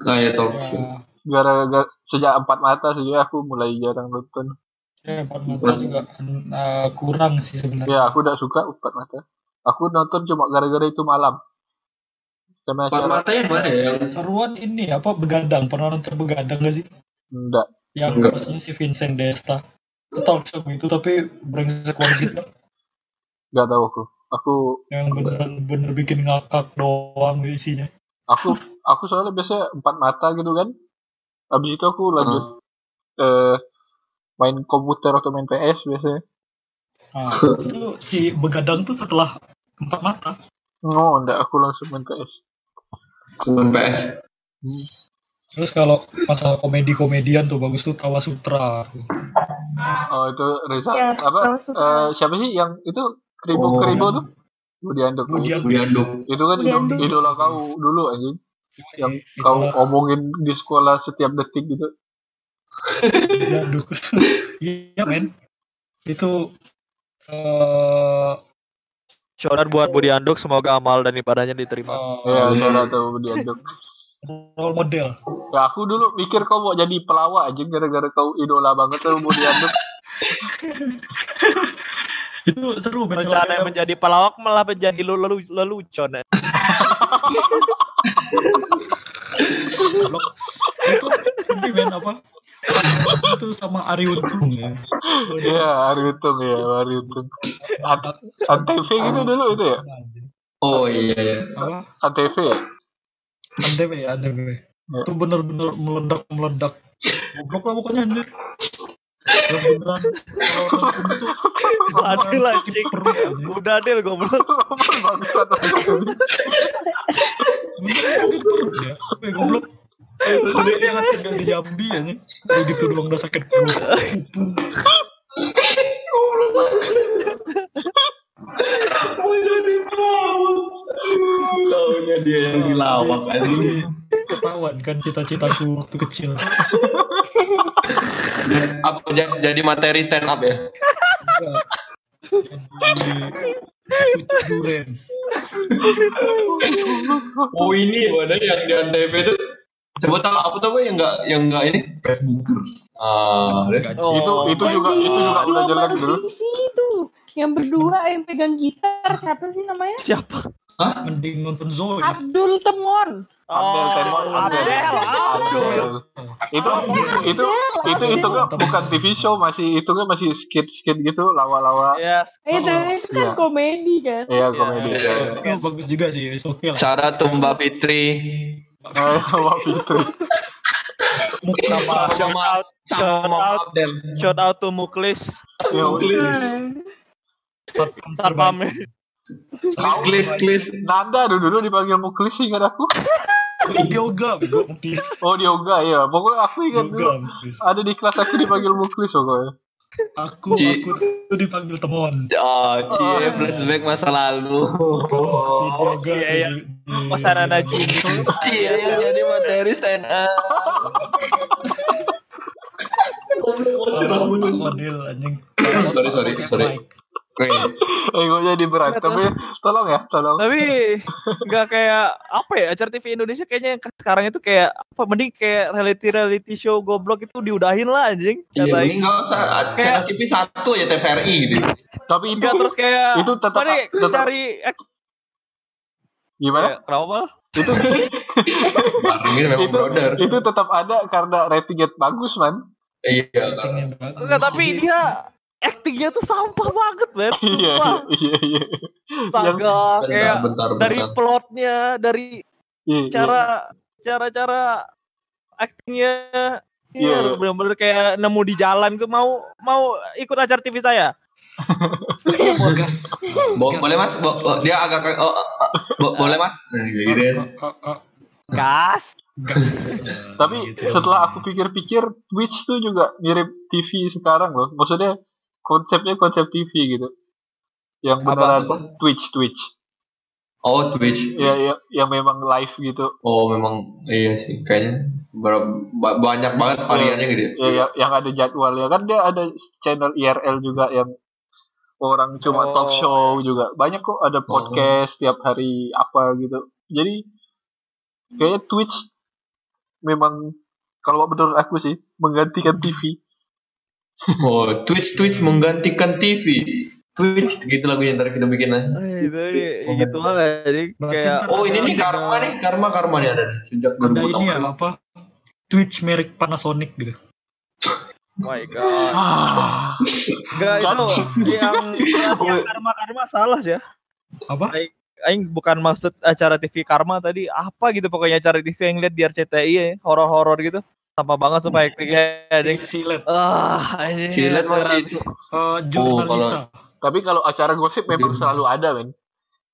Nah, ya tahu. ya Gara-gara sejak empat mata sih aku mulai jarang nonton. ya empat mata juga eh, kurang sih sebenarnya Ya, aku udah suka empat mata. Aku nonton cuma gara-gara itu malam. Karena Empat acara mata yang mana ya? Yang seruan ini apa begadang pernah nonton begadang gak sih enggak. yang Enggak. maksudnya si Vincent Desta talk show itu tapi brengsek banget gitu Enggak tahu aku. Aku yang beneran bener bikin ngakak doang isinya aku aku soalnya biasa empat mata gitu kan. Habis itu aku lanjut eh main komputer atau main PS biasanya. nah, itu si begadang tuh setelah empat mata Oh, enggak, aku langsung main PS. Cuman PS. terus kalau masalah komedi komedian tuh bagus tuh Tawa Sutra Oh, itu Reza Ya, apa eh, siapa sih yang itu Kribo Oh. Kribo tuh? Budi Anduk. Budi Itu- Anduk. Budi Anduk. Itu kan Budi Anduk. idola kau dulu anjing. Yang Itulah kau omongin di sekolah setiap detik gitu. Diaduk. *laughs* Iya men. Itu eh Shout out buat Budi Anduk, semoga amal dan ibadahnya diterima. Ya, Hmm. saya tahu Budi Anduk. role model. Ya, aku dulu mikir kau mau jadi pelawak aja gara-gara kau idola banget tuh Budi Anduk. *laughs* Itu seru kalau Rencana menjadi pelawak malah menjadi lelu lelu lelucon *laughs* ya. Kalau itu ini men apa? Itu sama Ari Untung ya. Iya, Ari Untung ya, Ari Untung. Ant- Antv gitu dulu itu ya? Oh iya iya. Apa? Antv ya? Antv ya, Antv. Ya. Itu bener-bener meledak meledak. Goblok lah pokoknya anjir. Beneran Mati cing. perut. Udah deh goblok. Bangsat. Ya. Eh goblok. Dia jangan tinggal di Jambi aja. Kayak gitu doang udah sakit perut. Taunya dia yang dilawak anjing. Ketahuan kan cita-citaku waktu kecil. Apa ja- jadi materi stand up ya? Duren. Oh ini ada yang di antv itu. Coba tahu aku tahu yang enggak yang enggak ini Facebookers. Ah. Oh. Itu itu juga itu juga udah jelek dulu. Itu yang berdua yang pegang gitar siapa sih namanya? Siapa? Mending nonton Zoe. Abdul Temon. Abdel Temon, Abdel. Abdel. Itu itu itu itu kan bukan TV show masih itu kan masih skit skit gitu lawa-lawa. Yes. Eh, itu, Oh, itu kan iya. komedi kan. Iya komedi. Iya. Bagus juga sih, oke lah. Tuh Mbak Fitri. Eh, Mbak Fitri. Mungkin Sama sama shout out, shout Sama shout out to Muklis, Ya, Satpam. Klis klis. Nanda dulu dulu dipanggil Muklis ingat aku. yoga, muklis. Oh yoga ya. Pokoknya aku ingat dulu muklis. ada di kelas aku dipanggil Muklis pokoknya. Aku, Ci. aku tuh dipanggil temon. Oh, cie flashback masa lalu. Si yoga Iya, iya. di- Pasar Najib. Cie yang jadi materi stand up. Oh, model anjing. Sorry sorry sorry. Mic. Oke. egonya diberantem ya tolong ya tolong Tapi nggak kayak apa ya acara TV Indonesia kayaknya yang sekarang itu kayak apa mending kayak reality reality show goblok itu diudahin lah anjing. Iya, ini nggak usah Kayak- channel TV satu ya TVRI gitu. tapi itu Enggak terus kayak itu tetap- nih, tetap- cari eh, gimana kayak, kenapa? itu memang itu brother. itu tetap ada karena ratingnya bagus man Iya. Ratingnya bagus. Enggak tapi dia actingnya tuh sampah banget, men. *laughs* iya Sumpah. iya iya Astaga, kayak Bentar, bentar, dari bentar. plotnya, dari Iya, iya. cara cara-cara actingnya Iya. Iya, bener-bener kayak nemu di jalan tuh mau mau ikut acara TV saya. *laughs* gas. Bo- Gas. boleh mas? Bo- bo- dia agak kayak oh, oh, oh, bo- boleh mas? Nah, gitu. Ah, ah, ah, Gas. gas. Tapi Gitu setelah aku pikir-pikir Twitch tuh juga mirip TV sekarang loh. Maksudnya konsepnya konsep TV gitu. Yang Apa? beneran Apa? Twitch Twitch. Oh Twitch. Ya, ya yang memang live gitu. Oh memang iya sih kayaknya banyak banget variannya gitu. ya. Ya, ya yang ada jadwalnya kan dia ada channel IRL juga yang orang cuma Oh. talk show juga. Banyak kok ada podcast tiap hari apa gitu. Jadi kayaknya Twitch memang kalau menurut aku sih menggantikan TV. *laughs* Oh Twitch Twitch menggantikan TV. Twitch gitu lagunya ntar kita bikin aja. Eh, Itu gitu lah jadi kayak Oh ini nih karma nih karma karma nih ada nih sejak Ada ini ya 2018. apa? Twitch merek Panasonic gitu. oh *laughs* my god. Ah, Enggak itu yang yang, *laughs* yang karma-karma salah sih ya. Apa? Aing bukan maksud acara TV Karma tadi apa gitu pokoknya acara TV yang lihat di RCTI ya, horor-horor gitu. Sama banget sumpah actingnya anjing. Si, si LED. Ah, anjing. Si Led acara- masih itu. Eh, jurnalisa. tapi kalau acara gosip memang selalu ada, men.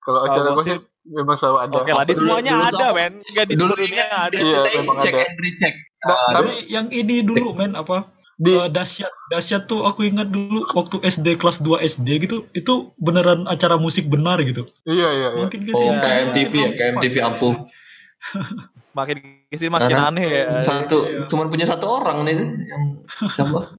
Kalau acara gosip, gosip memang selalu ada. Oke lah, di Dulu- semuanya dulu ada, men. Enggak di Dulu seluruh dunia ingat ada. Iya, memang check ada. and recheck. Nah, Ah, tapi yang ini dulu men apa? di Eh, dahsyat dahsyat tuh aku ingat dulu waktu SD kelas 2 SD gitu itu beneran acara musik benar gitu iya iya iya. mungkin Oh sini KMTV ya KMTV ampuh. Makin ke sini makin Karena aneh ya. Satu Iya. cuman punya satu orang nih yang siapa?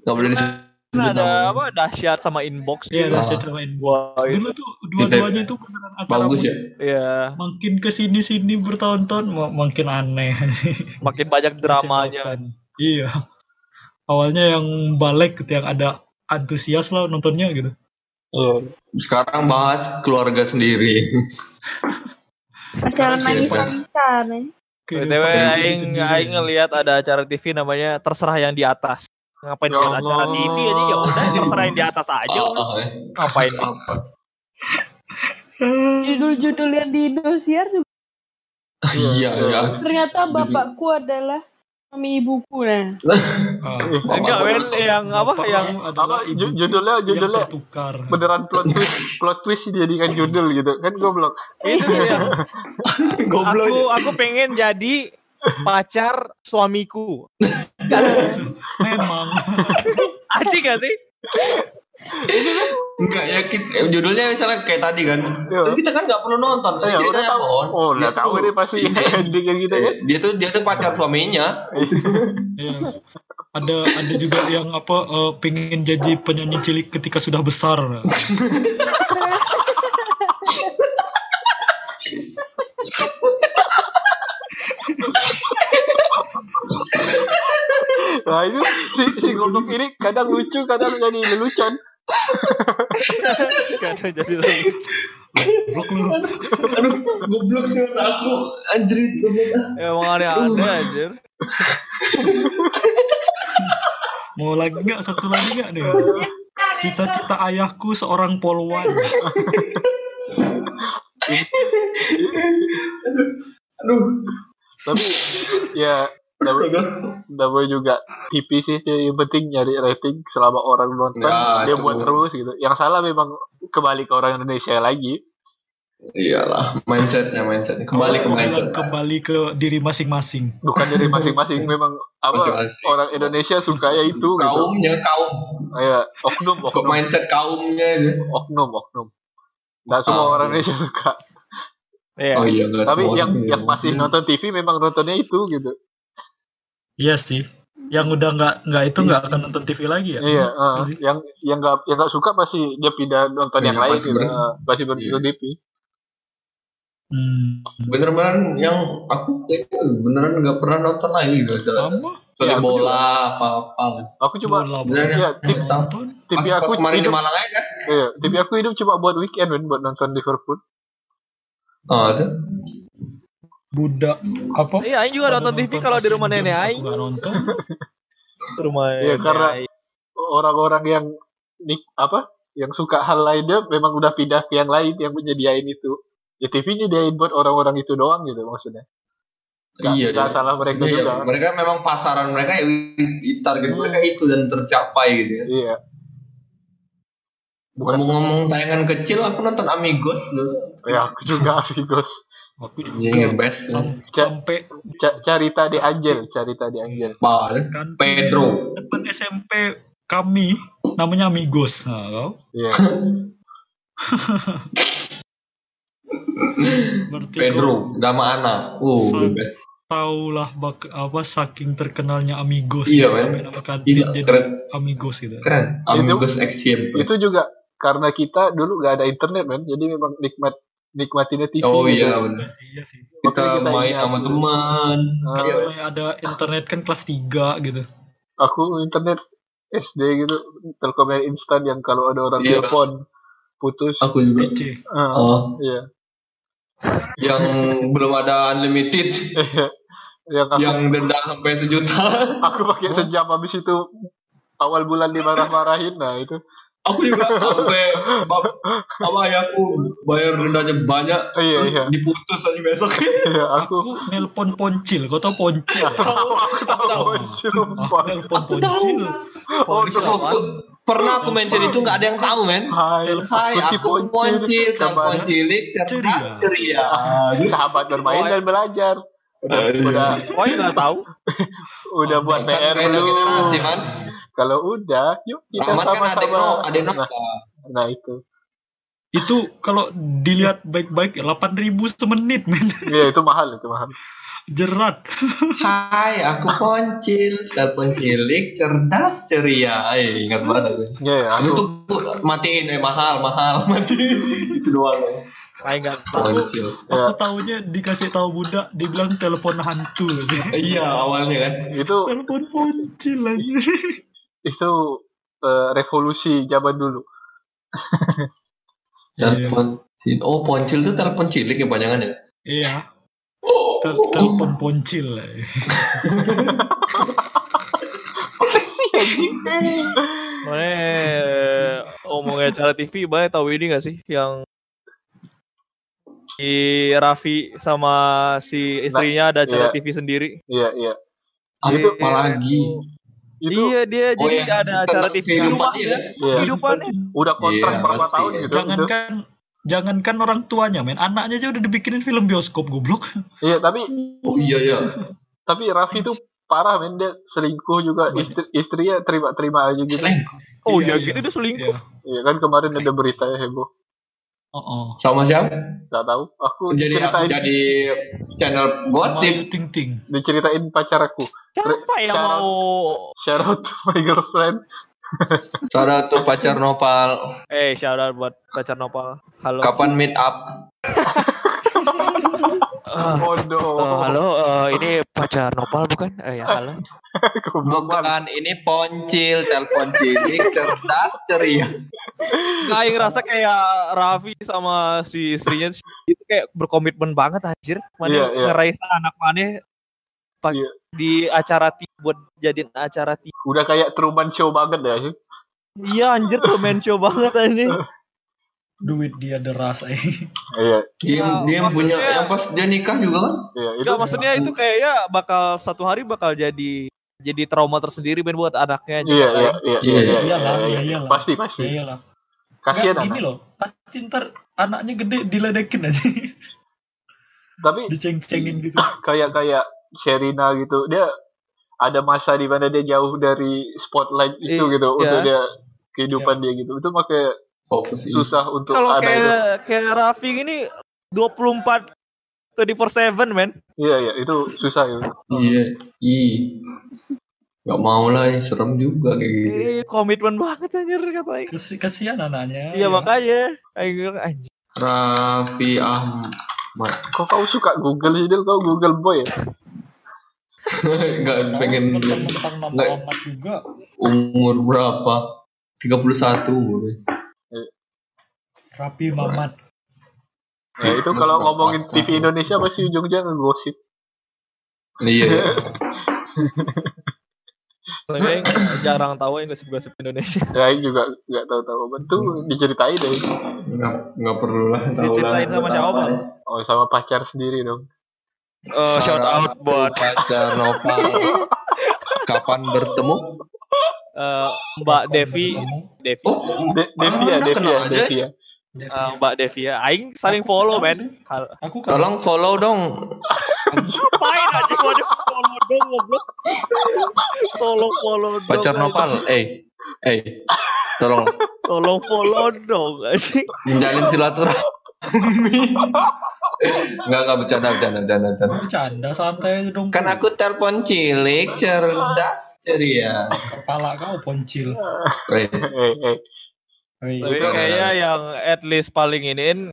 Gak boleh disebut Nah, ada namanya. apa dahsyat sama inbox Iya gitu. dahsyat sama ini Wah, itu. dulu tuh dua-duanya itu beneran acara Bagus ya. Iya, makin ke sini sini bertahun-tahun ma- makin aneh *laughs* makin banyak dramanya. iya awalnya yang balik gitu yang ada antusias lah nontonnya gitu Iya. Sekarang bahas keluarga sendiri. *laughs* Acara kita, men. BTW aing aing ngelihat ada acara TV namanya Terserah yang di atas. Ngapain Ya acara. TV aja ya udah terserah yang di atas aja. Ah, ah, eh. Ngapain? *laughs* Apa? Judul-judul yang di Indosiar juga Iya, iya. ternyata bapakku adalah suami ibuku nah. Ah, Enggak, men yang apa bapak yang Apa, judulnya- yang judulnya tertukar Beneran plot twist, plot twist dijadikan judul gitu. Kan goblok. itu yang *laughs* Goblok. aku aku pengen jadi pacar suamiku. memang Aji gak sih? Enggak ya kita, eh, judulnya misalnya kayak tadi kan. Iya. Terus kita kan nggak perlu nonton. Eh, ya, udah tahu. Oh, udah Dia tahu tuh- ini pasti *laughs* ending yang gitu kan. Dia tuh dia tuh pacar suaminya. Iya. ada ada juga yang apa eh, pengen jadi penyanyi cilik ketika sudah besar Nah itu si, si ini kadang lucu, kadang jadi lelucon. *laughs* Kadang jadi lagi. blok lu Aduh, goblok sih aku anjrit goblok. Ya, Emang aneh-aneh anjir. mau lagi nggak satu lagi nggak nih cita-cita ayahku seorang polwan Aduh. Tapi ya namanya, namanya juga TV sih ya, yang penting nyari rating selama orang nonton Ya, dia itu. buat terus gitu. Yang salah memang kembali ke orang Indonesia lagi. Iyalah, mindsetnya mindsetnya kembali ke mindset. kembali ke diri masing-masing Bukan dari masing-masing *laughs* memang apa Masing-masing. orang Indonesia suka ya itu gitu. Kaumnya kaum. Ya, oknum, Ke oknum, mindset kaumnya itu. oknum, oknum. Nggak semua Ah, orang iya. Indonesia suka. Iya. Oh iya, Tapi yang yang masih nonton TV memang nontonnya itu gitu. Iya sih. Yang udah nggak nggak itu nggak akan nonton TV lagi ya? Iya, Pasti. yang yang nggak yang nggak suka pasti dia pindah nonton Iya, yang lain pasti gitu. Eh, Pasti berhenti Iya. TV. Hmm, bener-bener yang aku kayaknya beneran nggak pernah nonton lagi gitu sama? Iya, aku bola apa-apa Aku cuma bola ya, bola tip- nonton. TV Pas- aku kemarin di hidup, Malang aja kan? Iya, TV aku hidup cuma buat weekend buat nonton Liverpool. oh itu budak apa Iya, Aing juga nonton TV kalau di rumah nenek Aing. nggak nonton *laughs* Rumah Iya, nenek karena-. Orang-orang yang nik apa? Yang suka hal lainnya memang udah pindah ke yang lain yang menyediain itu. Ya TV nyediain buat orang-orang itu doang gitu maksudnya. Nggak- iya nggak iya. salah mereka Iya, juga. mereka memang pasaran mereka ya target Hmm. mereka itu dan tercapai gitu ya Iya. Bukan ngomong-ngomong tayangan kecil aku nonton Amigos loh ya aku juga Amigos. Aku juga best. Sam- Ca- sampai Ca- Carita di Angel, Carita di Angel. Pak kan Pedro. depan SMP kami namanya Amigos. Nah, kau Iya. *laughs* berarti Pedro Gama Ana. Uh Sam- best. tahu lah bak apa saking terkenalnya Amigos Iya, men. sampai nama kantin Iya, jadi keren. Amigos gitu. Keren. Amigos XCMP Itu juga karena kita dulu gak ada internet men, jadi memang nikmat nikmatinnya TV. oh gitu. iya benar Iya sih, iya kita kita main ingat sama teman Ah, mulai ada internet kan kelas 3 gitu. aku internet SD gitu, Telkomsel instan yang kalau ada orang Iya. telepon putus. aku juga PC. Ah, oh Iya. yang belum ada unlimited *laughs* yang aku, yang denda sampai sejuta *laughs* aku pakai sejam habis itu awal bulan dimarah-marahin nah itu aku juga sampai bab- apa ayahku bayar dendanya banyak Iya, terus iya. diputus aja besok ya, aku Aku nelpon Poncil, kau tau Poncil? ya? aku tahu anjir, Aku nelpon Aku tahu. Poncil. oh Poncil? Waktu pernah aku mention itu nggak ada yang tahu men Hai, Hai si aku Poncil. Sang Poncilik Ceria. ceria *laughs* sahabat bermain Oh, dan belajar udah Ah, iya. udah Oh, nggak tahu. *laughs* udah Oh, buat kan PR dulu generasi man kalau udah yuk kita kan sama-sama. no adek no nah, nah itu. Itu kalau dilihat baik-baik 8000 semenit men. Iya itu mahal itu mahal. Jerat. Hai aku Poncil. Sang Poncilik cerdas ceria. Eh ingat banget aku. Iya ya Habis aku itu matiin eh mahal mahal *laughs* matiin. Itu doang ya. Aing nggak tahu. Poncil. Aku tahunya dikasih tahu budak dibilang telepon hantu. Iya awalnya kan. Itu telepon Poncil aja. Itu eh, revolusi zaman dulu *laughs* Iya. telepon oh Poncil tuh telepon cilik ya panjangan ya Iya. Tel- Telepon Poncil lah. *laughs* Mana omongnya acara TV, banyak tahu ini gak sih yang si Raffi sama si istrinya ada acara iya. TV sendiri. iya iya Ah, Itu apalagi itu iya dia Oh, jadi yang ada acara TV di kehidupan ya. iya Kehidupannya. udah kontrak Iya, berapa pasti. tahun gitu itu. Jangankan jangankan orang tuanya men, anaknya aja udah dibikinin film bioskop goblok. iya tapi oh iya iya tapi Raffi tuh parah men dia selingkuh juga istri istrinya terima terima aja gitu selingkuh Oh Iya, iya, iya. gitu dia selingkuh. Iya. iya kan kemarin ada berita ya heboh Oh, oh. sama siapa nggak tahu aku jadi aku ceritain jadi channel gosip Ting Ting. diceritain pacar aku Siapa yang Shout out. mau shout out to my girlfriend *laughs* Saudara tuh pacar Nopal eh shout out buat pacar Nopal. Halo. kapan meet up bodoh eh, halo, eh, ini pacar Nopal bukan? Eh ya halo. *laughs* Bukan ini Poncil telepon cilik cerdas ceria Nggak, Aing ngerasa kayak Raffi sama si istrinya itu kayak berkomitmen banget anjir. Mana Iya, iya. ngeraih anak mana Iya. di acara TV buat jadiin acara TV. udah kayak Truman Show banget ya sih Iya anjir tuh main show banget ini. Duit dia deras eh. iya dia Ya, dia yang punya maksudnya- yang pas dia nikah juga kan iya itu Enggak maksudnya itu kayaknya bakal satu hari bakal jadi jadi trauma tersendiri ben buat anaknya juga iya kan. iya iya Iya, iya iya iyalah, iya, iya, iya. iyalah. pasti pasti Ya iyalah. kasihan Nggak, gini anak loh, pasti ntar anaknya gede diledekin aja. tapi *laughs* Diceng-cengin gitu. *laughs* kayak kayak Sherina gitu dia ada masa di mana dia jauh dari spotlight itu Iya. gitu untuk dia kehidupan dia gitu itu makanya ini. susah untuk Kalau kayak kayak Raffi ini 24 24/7 men. iya iya itu susah itu iya iya Nggak mau lah, ya, serem juga kayak gitu. Eh, komitmen banget anjir katanya. Kesi- kesian anaknya. Iya ya. makanya. Aing bilang, anjir. Raffi Ahmad. Kok kau suka Google sih? Kau Google boy ya? *laughs* Nggak Tahu pengen mentang-mentang nama nggak. Ahmad juga. umur berapa? 31 umurnya. Rapi Mamat. Ya itu kalau ngomongin TV Indonesia pasti ujungnya ngegosip. Iya. *laughs* Soalnya jarang tahu yang gosip-gosip Indonesia. *laughs* Ya ini juga nggak tahu-tahu apa tuh diceritain deh. Nggak, nggak perlu lah. tahu lah. Diceritain sama siapa? Oh sama pacar sendiri dong. Oh, shout out buat pacar Nopal. *laughs* Kapan bertemu? eh, Mbak Devi, Devi, Oh, De Devia, Anda Devia, kenal aja? Devia. Devi. eh, Mbak Devi ya. Aing saling follow, men. Aku kan tolong follow dong. Ngapain aja gua di follow dong, goblok. Tolong follow dong. Pacar. Nopal. Eh, eh, tolong Tolong follow dong, anjing. menjalin silaturahmi. Enggak, enggak bercanda, bercanda, bercanda, bercanda. bercanda santai aja dong. Kan aku telepon cilik, cerdas, ceria. kepala kau poncil. Eh. Hei, Tapi kayaknya yang at least paling iniin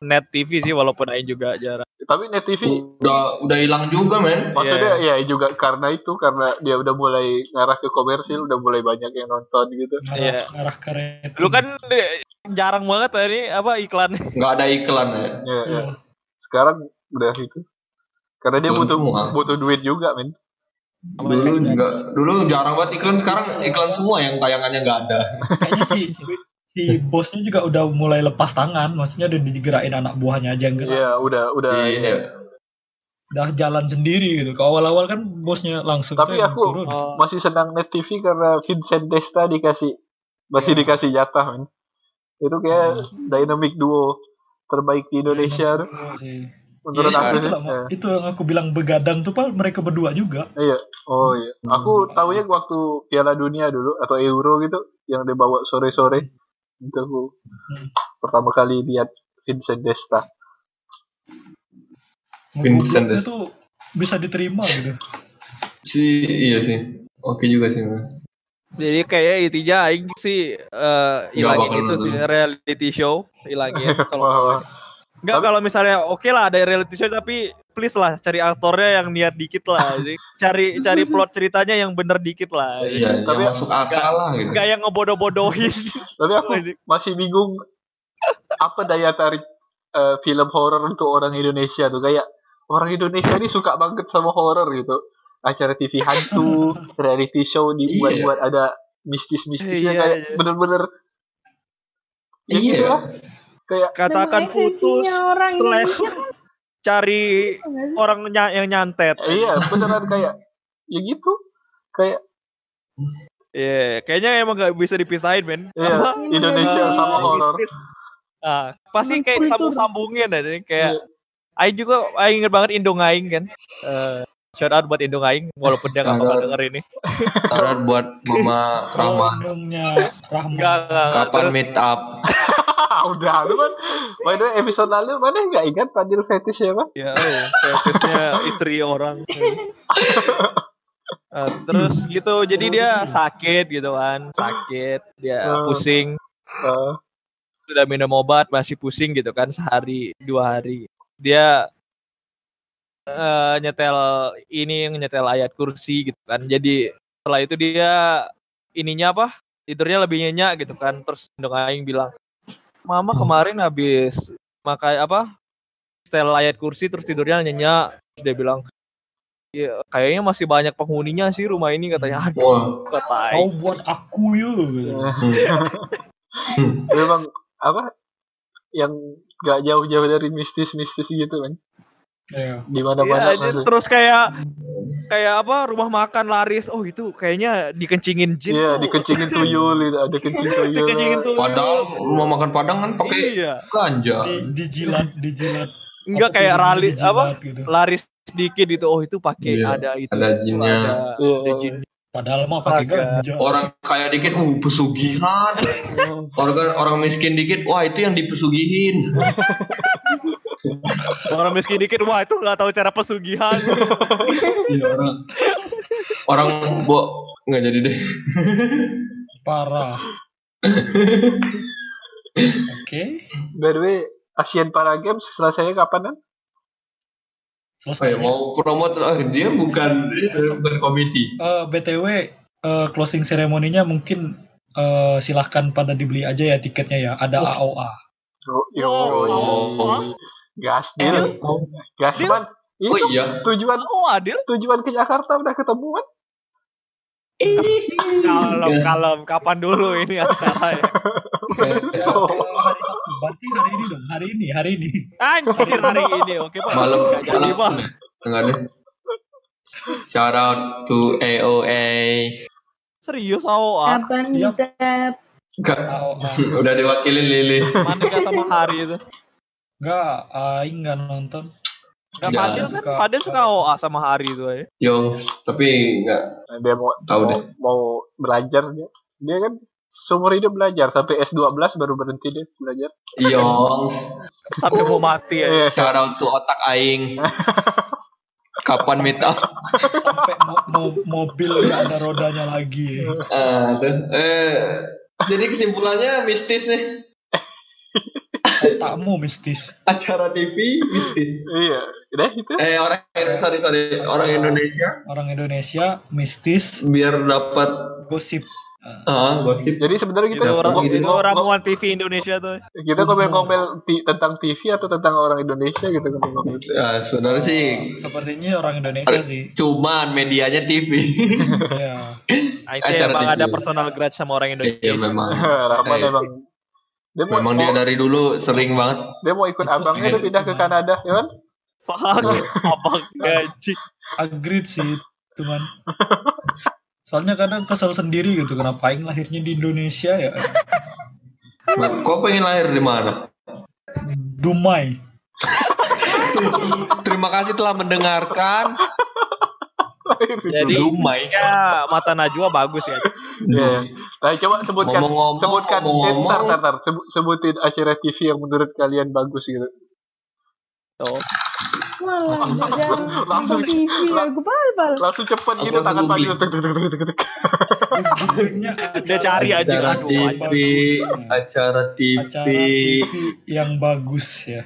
net TV sih walaupun Aing juga jarang. Tapi Net TV udah udah hilang juga, men. maksudnya ya juga karena itu karena dia udah mulai ngarah ke komersil, udah mulai banyak yang nonton gitu. ngarah, Iya. ngarah ke rating. Lu kan jarang banget tadi apa iklan. Nggak ada iklan ya. Ya. Iya. Sekarang udah itu. Karena dia butuh semua. butuh duit juga, men. Dulu enggak, dulu jarang banget iklan, sekarang iklan semua yang tayangannya nggak ada. Kayaknya si si bosnya juga udah mulai lepas tangan, maksudnya udah digerakin anak buahnya aja yang gerak. Iya, udah udah. Iya. Udah jalan sendiri gitu. Ke awal-awal kan bosnya langsung Tapi aku- turun. Oh, Masih senang Net TV karena Vincent Desta dikasih masih Iya. dikasih jatah, men. Itu kayak dynamic duo terbaik di Indonesia tuh. Iya sih. Menurut Iya, aku itu, Ya. itu yang aku bilang begadang tuh pak mereka berdua juga. Iya. Oh iya. Aku tahunya waktu Piala Dunia dulu atau Euro gitu yang dia bawa sore-sore. Itu aku Hmm. pertama kali lihat Vincent Desta. Vincent ya. tuh bisa diterima gitu. Si iya sih. Oke juga sih. men. Jadi kayak intinya Aing sih eh, hilangin bakal itu sih reality show, hilangin *laughs* kalau. Enggak Tapi- kalau misalnya oke lah ada reality show tapi please lah cari aktornya yang niat dikit lah. Jadi, cari cari plot ceritanya yang bener dikit lah. Iya, Tapi- yang masuk akal lah gitu. Enggak yang ngebodoh-bodohin. *laughs* Tapi aku masih bingung apa daya tarik eh, film horor untuk orang Indonesia tuh kayak orang Indonesia ini suka banget sama horor gitu. Acara TV hantu, *laughs* reality show dibuat-buat ada mistis-mistisnya Iya, kayak iya. bener-bener ya Iya. gitu lah. Kayak Katakan putus orang slash cari orang yang nyantet. iya beneran kayak ya gitu kayak Iya, kayaknya emang gak bisa dipisahin, men. Apa? Indonesia sama horor. Ah, pasti kayak sambung-sambungin ada kayak Iya. Aing juga Aing inget banget Indo Ngaing kan. Eh shout out buat Indo Ngaing walaupun dia gak bakal Shout out. denger ini. Saran buat Mama *laughs* Rahma. Rahma. Kapan Terus, meet up? *laughs* udah. Lu kan by the way episode lalu mana nggak ingat Fadil fetish ya pak ya, oh, fetishnya istri orang. *laughs* Eh, terus gitu, jadi dia sakit gitu kan, sakit, dia Oh. pusing, Eh, sudah minum obat masih pusing gitu kan sehari dua hari. Dia eh, nyetel ini nyetel ayat kursi gitu kan. Jadi setelah itu dia ininya apa tidurnya lebih nyenyak gitu kan. Terus dong aing bilang mama kemarin habis makai apa setel ayat kursi terus tidurnya nyenyak Terus dia bilang ya kayaknya masih banyak penghuninya sih rumah ini katanya aduh Wah. kata Kau buat aku ya. Hmm. *laughs* memang apa yang nggak jauh-jauh dari mistis-mistis gitu kan Iya. di mana-mana anjir. ada. terus kayak kayak apa rumah makan laris oh itu kayaknya dikencingin jin Iya, tuh. dikencingin *laughs* tuyul ada kencing tuyul. dikencingin tuh Padahal mau makan padang kan pakai iya ganja. Di, dijilat, dijilat. enggak kayak rali dijilat apa gitu. laris sedikit itu oh itu pakai Iya, ada itu ada jinnya. ada, Iya. ada jin Padahal mah pakai ganja. Orang kaya dikit, uh pesugihan. *laughs* Orang orang miskin dikit, wah itu yang dipesugihin. *laughs* *laughs* orang miskin dikit wah itu nggak tahu cara pesugihan *laughs* Iya, orang orang bo nggak jadi deh. Parah. Oke, By the way, Asian Para Games selesainya kapan kan? selesai. Saya mau promote oh, dia bukan bukan komiti. Eh, BTW eh, closing ceremony-nya mungkin eh, silahkan pada dibeli aja ya tiketnya ya. Ada AOA. Yo, yo, Oh. Gas deal, gas Deal? man. Oh Itu iya. tujuan Oh adil. tujuan ke Jakarta udah ketemuan. Kalem kalem. Kapan dulu ini *laughs* acaranya? So, Eh, hari Sabtu. Berarti hari ini dong. Hari ini, hari ini. Anjir hari ini. Oke pak. malam malam pak. enggak deh. Shout out to AOA. Serius AOA. Kapan kita Enggak. AOA. Udah diwakilin Lili. Mana sama hari itu? Enggak, aing enggak nonton. Nggak Jangan Fadil kan? suka. Fadil suka AOA sama hari itu aja. Yong, tapi enggak dia mau Tahu mau, deh. mau belajar dia. Dia kan seumur hidup belajar sampai S12 baru berhenti dia belajar. Yong. Sampai mau mati ya. Shout out to otak aing. *laughs* Kapan meet up? Sampai mo- mo- mobil nggak ada rodanya lagi. Tuh. eh, jadi kesimpulannya mistis nih. Takmu mistis. Acara TV mistis. iya, udah itu. Eh orang sorry sorry orang Indonesia Orang Indonesia mistis, biar dapat gosip. ah gosip. Jadi sebenarnya kita orang ngo- itu ngo- ramuan TV Indonesia tuh. kita ngomel-ngomel tentang TV atau tentang orang Indonesia gitu ngomel-ngomel. Ya, sebenarnya sih Sepertinya orang Indonesia sih. cuman medianya TV. *laughs* Ya. Aisyah Acara emang TV. ada personal grudge sama orang Indonesia. Iya memang. *laughs* Rahman Eh, emang dia mau, Memang dia mau- dari dulu sering banget. dia mau ikut abangnya dia pindah ke Kanada, ya kan? Fuck, abang *laughs* gaji. Agreed sih, cuman soalnya kadang kesel sendiri gitu kenapa aing lahirnya di Indonesia ya *laughs* Kau pengen lahir di mana? Dumai Terima kasih telah mendengarkan. Jadi Dumai. ya mata Najwa bagus ya. Iya. Nah, coba sebutkan Ngomong-ngomong, sebutkan eh, ngomong-ngomong. tar, tar, tar. Sebut- sebutin acara TV yang menurut kalian bagus gitu. Tuh. malah Langsung- TV aku bal-bal. Langsung cepet gitu tangan maju tek tek tek tek tek, Dia cari aja acara TV. acara TV yang bagus ya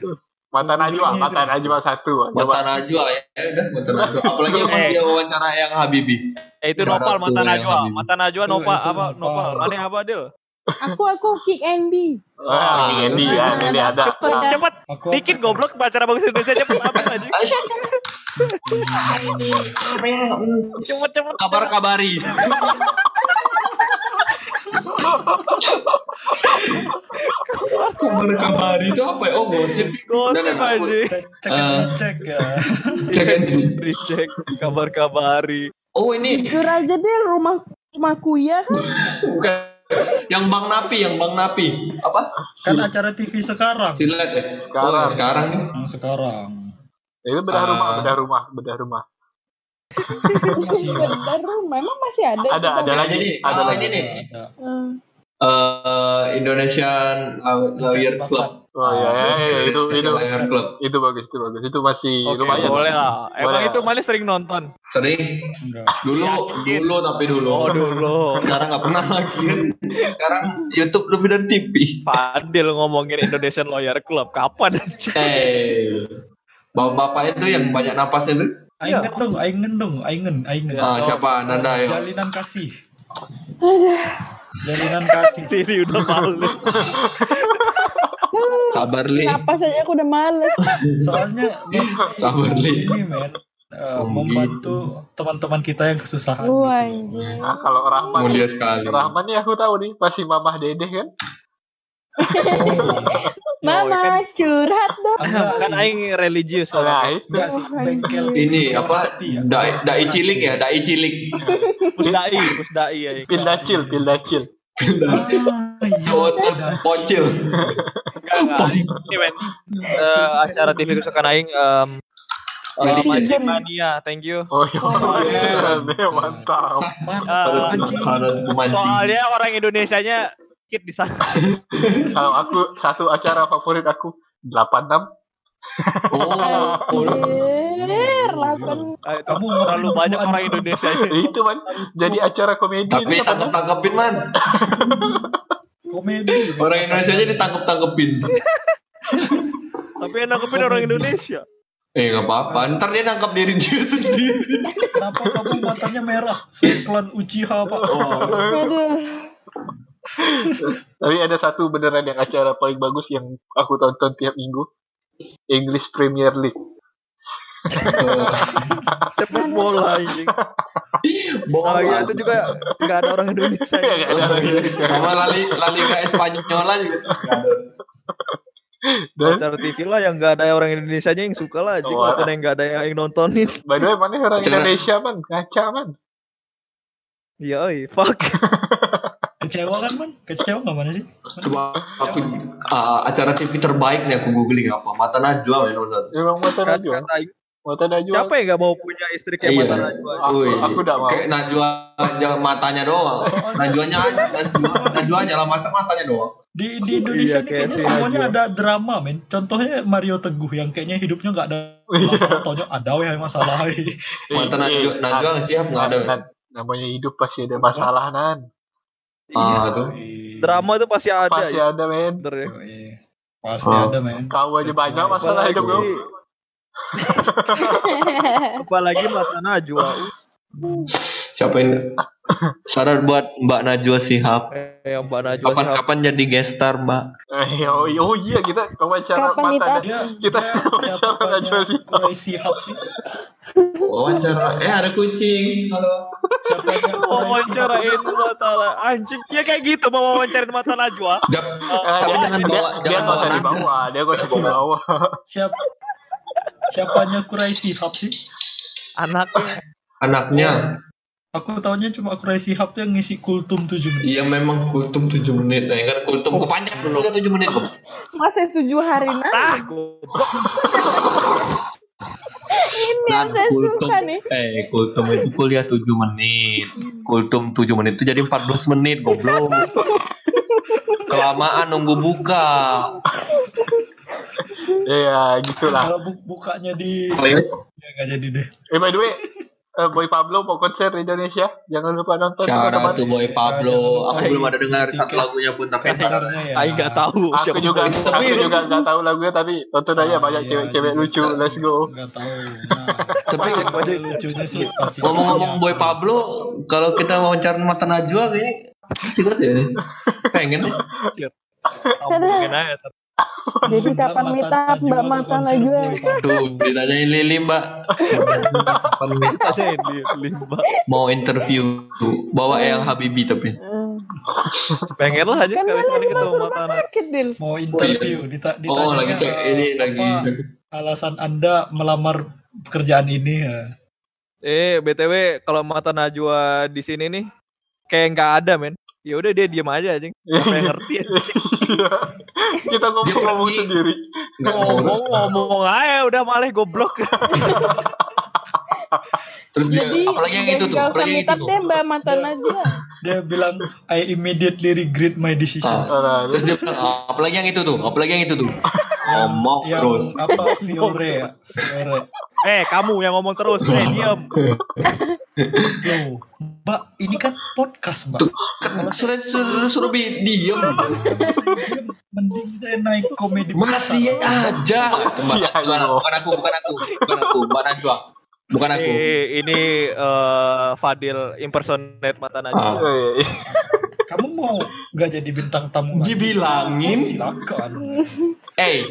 Mata Najwa, Googling-nya mata itu. Najwa satu. Mata. Najwa ya, ya udah Mata Najwa. *laughs* Apalagi emang dia wawancara yang Habibi. Eh, itu Nopal mata Najwa. Mata Najwa Nopal apa Nopal. Mana apa Dil? Aku aku kick Andy. Ah, ini ya, ini ada. Cepet, cepet. aku Dikit goblok acara bagus Indonesia cepet apa aja. *laughs* Cepet cepet. Kabar kabari. *laughs* Kabar kabari itu apa ya? Oh gosip. Gosip Dan emang aku- aja. cek cek Eh. cek ya Jangan. Dicek kabar-kabari. Oh ini Jujur aja deh rumah rumahku ya kan. bukan yang Bang Napi, yang Bang Napi. Apa? kan acara TV sekarang Silat ya? Sekarang. Oh, sekarang nih. yang sekarang Itu bedah Ah. rumah, bedah rumah, bedah rumah. Masih Bener rumah emang masih ada. Ada, ada lagi, ada oh, lagi. ini nih. ada Hmm. Eh, Indonesian Law- Lawyer. Club. Oh iya, iya, itu itu Indonesian Lawyer Club. itu bagus, itu bagus. Itu masih Oke, lumayan. boleh lah. Emang Boleh. itu Mali sering nonton. Sering enggak dulu, Yakin. dulu tapi dulu. Oh dulu. Sekarang nggak pernah lagi. Sekarang YouTube lebih dan TV. Fadil ngomongin Indonesian Lawyer Club. Kapan anjing? Eh, bapak-bapak itu yang banyak napasnya itu. Aing ngendong aing ngendong aing ngen aing ngen Ah, siapa? Nanda ya. jalinan kasih jalinan kasih Ini udah males. *laughs* Sabar li. Kenapa saja aku udah males. soalnya Sabar li. ini men eh, Oh, membantu teman-teman kita yang kesusahan Lu gitu. anjing. Nah, kalau Rahman, Mulia sekali. Rahman nih aku tahu nih, pasti mamah dedeh kan? Mama curhat dong. Kan aing religius Nah, soalnya. itu. Enggak sih bengkel Ini apa? hati ya. Dai, dai cilik ya, dai cilik. Pusdai, pusdai ya. Pildacil, pildacil. Ah, iya, Cowok udah. pocil. Enggak, enggak. Ini men. Eh, acara TV kesukaan aing em eh, Jadi- Magic Mania, thank you. Oh iya, Oh, iya. mantap. Mantap, Eh. Harus memancing. Soalnya orang Indonesianya kit di sana. *laughs* Kalau aku satu acara favorit aku 86. Oh, oh, Eh, itu Kamu terlalu banyak orang. Indonesia ini. *laughs* itu man jadi acara komedi Tapi itu kan. tangkap tangkepin man. *laughs* Komedi. Orang Indonesia aja ditangkap tangkepin. Tapi yang nangkepin orang Indonesia. Eh nggak apa-apa. Ntar dia nangkap diri dia sendiri. Kenapa kamu matanya merah? Saya klan Uchiha, Pak. Oh. Tapi ada satu beneran yang acara paling bagus yang aku tonton tiap minggu English Premier League *laughs* Sepak bola. Bohong. Oh iya itu juga nggak ada orang Indonesia. Ya. ada orang Indonesia. Sama lali lali ke Espanyola juga. dan Acara TV lah yang nggak ada orang Indonesia nya yang suka lah anjing. Oh, Walaupun yang nggak ada yang nontonin. *laughs* by the way mana orang Indonesia man ngaca man Iya, oi, fuck. *laughs* Kecewa kan, Man? Kecewa nggak mana sih? Coba aku ah, acara TV terbaik nih aku googling apa? Mata Najwa ya emang mata Kan Najwa kata mata Najwa siapa yang nggak mau punya istri kayak Iya. mata Najwa? Aku- Wih, aku nggak mau. Kayak Najwa aja matanya doang. Najwanya Najwa, Najwa aja lah masa matanya doang. Di, di Indonesia Iya, kayak kayaknya semuanya Najwa. ada drama, men. Contohnya Mario Teguh yang kayaknya hidupnya nggak ada Iya. masalah, taunya ada weh masalah. weh. Mata Eh, Najwa, Najwa siap nggak ada. Namanya hidup pasti ada masalah nan Ah, tuh. Drama itu pasti ada. pasti ya, ada men sebenarnya. Yoi. Pasti Oh. ada, men. kau aja banyak masalah hidup kau *laughs* apalagi mata Najwa. *laughs* Siapa yang Saran buat Mbak Najwa Sihab. Eh, yang Mbak Najwa Kapan kapan jadi guest star, Mbak? Eh, oh, iya- oh iya kita wawancara Kapan mata kita- Kita wawancara siapa Najwa sih. Quraisy Hub sih? Wawancara. Eh ada kucing. Halo. Hub? *laughs* wawancarain mata anjing dia kayak gitu mau wawancarain mata Najwa Jap, Eh, tapi jangan dia, bawa, dia jangan bawa Najwa. dibawa dia nggak usah dibawa Siap, siapanya Quraisy Hub sih? anaknya Anaknya. Aku taunya cuma Quraisy Hub tuh yang ngisi kultum 7 menit. Iya memang kultum 7 menit. Nah, kan kultum kepanjang dulu kan 7 menit. Masa tujuh hari nanti ah goblok ini yang Nah, saya kultum, suka nih. eh kultum itu kuliah 7 menit. Kultum 7 menit itu jadi 14 menit, goblok. Kelamaan nunggu buka. Iya gitulah Kalau bu- bukanya di ya nggak jadi deh. eh by the way eh, Boy Pablo mau konser di Indonesia jangan lupa nonton cara tuh Boy Pablo. Aku Ay, belum ada dengar satu lagunya pun tapi Kasarnya ya. Aing nggak tahu aku juga aku juga nggak tahu lagunya tapi tonton aja banyak cewek-cewek lucu let's go Nggak tahu. Nah, *laughs* tapi lucunya sih. ngomong-ngomong. Boy Pablo, kalau kita wawancara mata Najwa kayaknya asik banget ya. *laughs* Pengen deh. Ngomongin aja Jadi kapan meet up Mbak Mata Najwa? Tuh, ditanyain Lili Mbak. Kapan meet up? ini limba mau interview bawa Eyang Habibi tapi Hmm. pengen lah aja Kan sekali sekali ketemu mata Najwa mau interview dita oh ditanya lagi cek ini lagi alasan anda melamar pekerjaan ini ya. eh btw kalau mata Najwa di sini nih kayak nggak ada men ya udah dia diem aja anjing. Apa yang ngerti *laughs* anjing? Iya. kita ngomong-ngomong pergi. sendiri. Ngomong ngomong aja udah malah goblok. Terus dia Jadi apalagi yang itu tuh apalagi yang meet itu up tuh deh Mbak Mata Najwa. dia bilang I immediately regret my decisions. Nah, terus dia bilang "Ah, apalagi yang itu tuh apalagi yang itu tuh. *laughs* Ngomong yang terus. apa Fiore ya? Fiore eh kamu yang ngomong terus eh diem loh mbak ini kan podcast mbak kan suruh suruh, suruh bi- diem Dia mending saya naik komedi masih aja Masih Mbak, aja, bukan, aku bukan aku bukan aku Mbak Najwa bukan aku Eh, ini eh, Fadil impersonate mata Najwa Ah. eh, kamu mau nggak jadi bintang tamu lagi? dibilangin silakan eh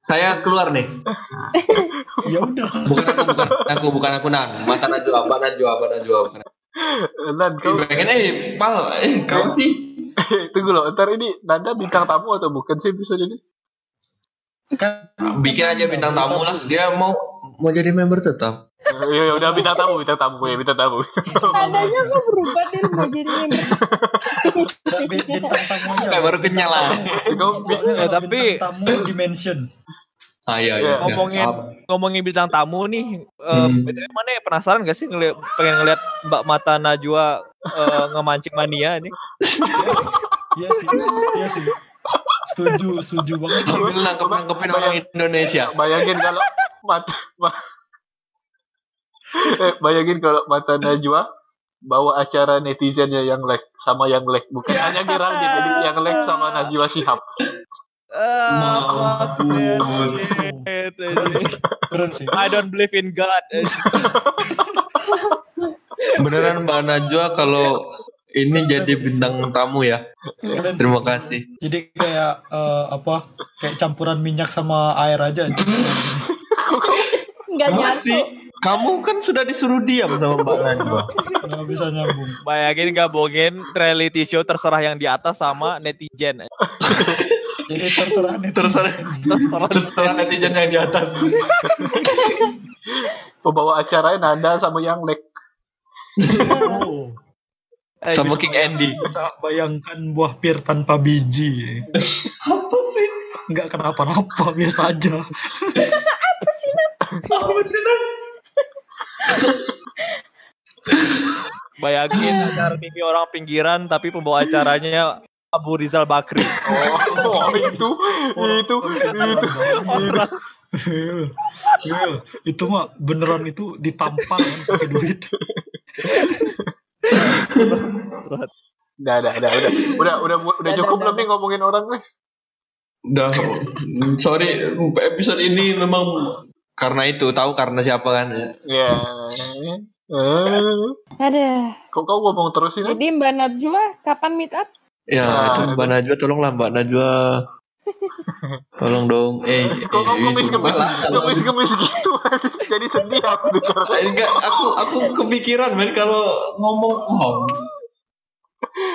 saya keluar nih. Ya udah. Bukan aku bukan aku bukan aku nan. Mata Najwa Mbak Najwa Mbak Najwa. Bukan aku. Nan kau pengen eh pal. Eh kau sih. *laughs* Tunggu loh ntar ini Nanda bintang tamu atau bukan sih episode ini? Kan bikin aja bintang tamu lah. Dia mau mau jadi member tetap? Ya udah bintang tamu bintang tamu ya bintang tamu. Adanya kok berubah Dil mau jadi bintang tamu aja Kayak baru kenyal lah. tapi- bintang tamu dimension. Ah iya Iya. iya ngomongin Maaf. ngomongin bintang tamu nih eh Hmm. Mana ya? Penasaran gak sih ngeliat, pengen ngeliat Mbak Mata Najwa eh, ngemancing mania nih? Iya sih iya sih. Setuju setuju banget. Nangkep nangkepin orang Indonesia. bayangin kalau mata ma- *laughs* eh, bayangin kalau mata Najwa bawa acara netizennya yang like sama yang like bukan hanya Geraldine jadi yang like sama *laughs* Najwa Shihab Ah, Mampus. Keren sih. I don't believe in God. Beneran Mbak Najwa kalau ini jadi bintang tamu ya. Keren. Terima kasih. Jadi kayak eh, apa? Kayak campuran minyak sama air aja. Nyatu. Masih. Kamu kan sudah disuruh diam sama Mbak Najwa. Nggak bisa nyambung. Bayangin gabungin reality show terserah yang di atas sama netizen. Jadi terserah nih. Terserah. Terserah. Terserah netizen yang di atas. pembawa acaranya Nanda sama yang like Oh, Eh, Sama King Andy. bisa bayangkan buah pir tanpa biji. Apa sih? Nggak kenapa-napa, biasa aja. *laughs* Bayangin acara TV orang pinggiran tapi pembawa acaranya Abu Rizal Bakri. oh itu itu itu Orang Iya, itu mah beneran itu ditampar kan pakai duit. udah udah udah udah udah udah udah Udah, cukup belum nih ngomongin orang nih Udah, sorry, episode ini memang karena itu tahu karena siapa kan? ya Eh, Ada. kok kau ngomong terus ini Jadi Mbak Najwa kapan meet up? Ya Nah, itu Mbak Najwa, tolonglah Mbak Najwa, *laughs* tolong dong. Eh, kok kau eh, gemis sumpah. gemis gemis gitu *laughs* jadi sedih aku dengar Eh, Enggak, aku aku kepikiran men kalau ngomong wow.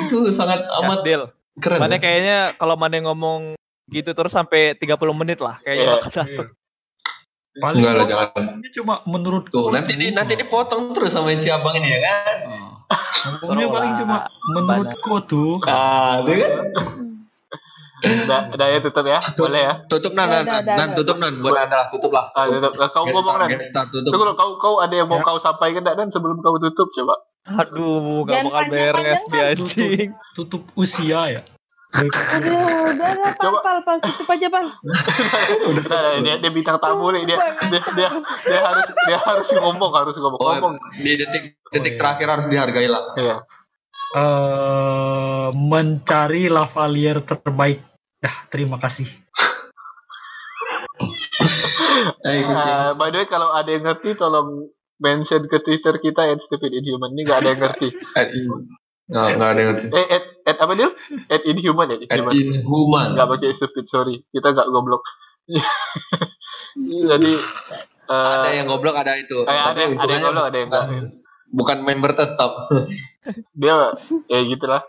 Itu sangat amat Kasdil. keren. Mana kayaknya kalau mana ngomong gitu terus sampai 30 menit lah kayaknya Iya. bakal dapet. Paling Enggak lah, jangan. cuma menurut Tuh, nanti di, nanti dipotong terus sama si abang ini ya kan? ngomongnya paling cuma menurutku tuh. Ah, itu kan? udah udah ya tutup ya boleh ya Tutup nan, nan, nan, nan, tutup nan, buat anda lah, tutup lah. ah, tutup. Kau ngomong tutup. Tunggu kau kau ada yang mau Ya. kau sampaikan enggak dan sebelum kau tutup coba Aduh, gak bakal beres dia anjing. Tutup usia ya. Aduh, udah lah, pal, Coba. pal, pal, tutup aja, pal. Udah, dia, dia bintang tamu nih dia, dia dia dia harus dia harus ngomong harus ngomong Oh, ngomong di detik detik iya. terakhir harus dihargai lah. Iya. eh mencari lavalier terbaik. Dah, terima kasih. *laughs* Eh, by the way kalau ada yang ngerti tolong mention ke Twitter kita at stupid inhuman ini nggak ada yang ngerti nggak nggak ada yang ngerti. eh at, at apa dia at inhuman ya At inhuman inhuman. nggak pakai stupid sorry kita nggak goblok *laughs* jadi eh, Ada yang goblok, ada itu. eh, ada Tapi ada yang goblok ada yang nggak Bukan member tetap. *laughs* dia ya gitulah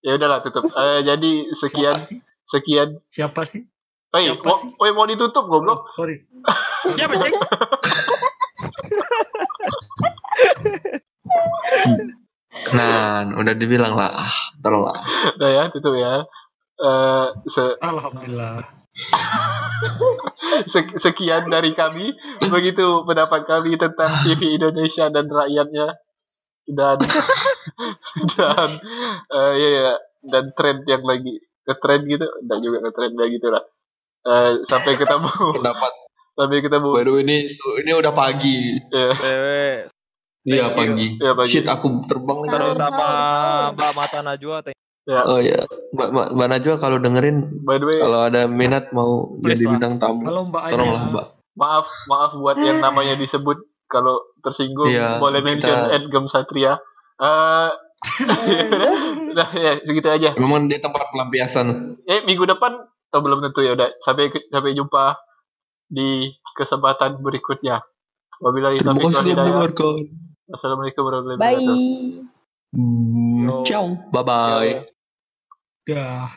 ya udahlah tutup Eh, jadi sekian Siapa sih? sekian Siapa sih? Oi, Siapa mau, sih? oi, mau ditutup goblok Oh, sorry. Ya anjing. *laughs* Nah, udah dibilang lah. Ah, tolonglah. Udah ya, tutup ya. Eh, se- Alhamdulillah. *laughs* se- sekian dari kami. Begitu pendapat kami tentang TV Indonesia dan rakyatnya. Dan *laughs* dan eh, ya, ya, dan tren yang lagi ngetrend gitu, enggak juga ngetrend ya gitu lah. Eh, sampai ketemu, Pendapat. sampai ketemu. By the way, ini ini udah pagi. Ya, Dewe. Iya pagi. Iya, pagi. Shit, aku terbang Tahu, sama. Mbak Mata Najwa. thank ya. Oh ya, Mbak, Mbak, Mbak Najwa kalau dengerin, By the way, kalau ada minat mau Please jadi lah. bintang tamu, Halo Mbak tolonglah. Mbak. maaf, maaf buat yang namanya disebut kalau tersinggung Iya, boleh mention kita- Edgem Satria. Eh, *laughs* udah ya segitu aja. Memang dia tempat pelampiasan. Eh minggu depan oh, belum tentu ya udah sampai sampai jumpa di kesempatan berikutnya. Wabillahi taufiq wal hidayah. Assalamualaikum warahmatullahi Bye. wabarakatuh. Yo. Ciao, bye bye. Ya.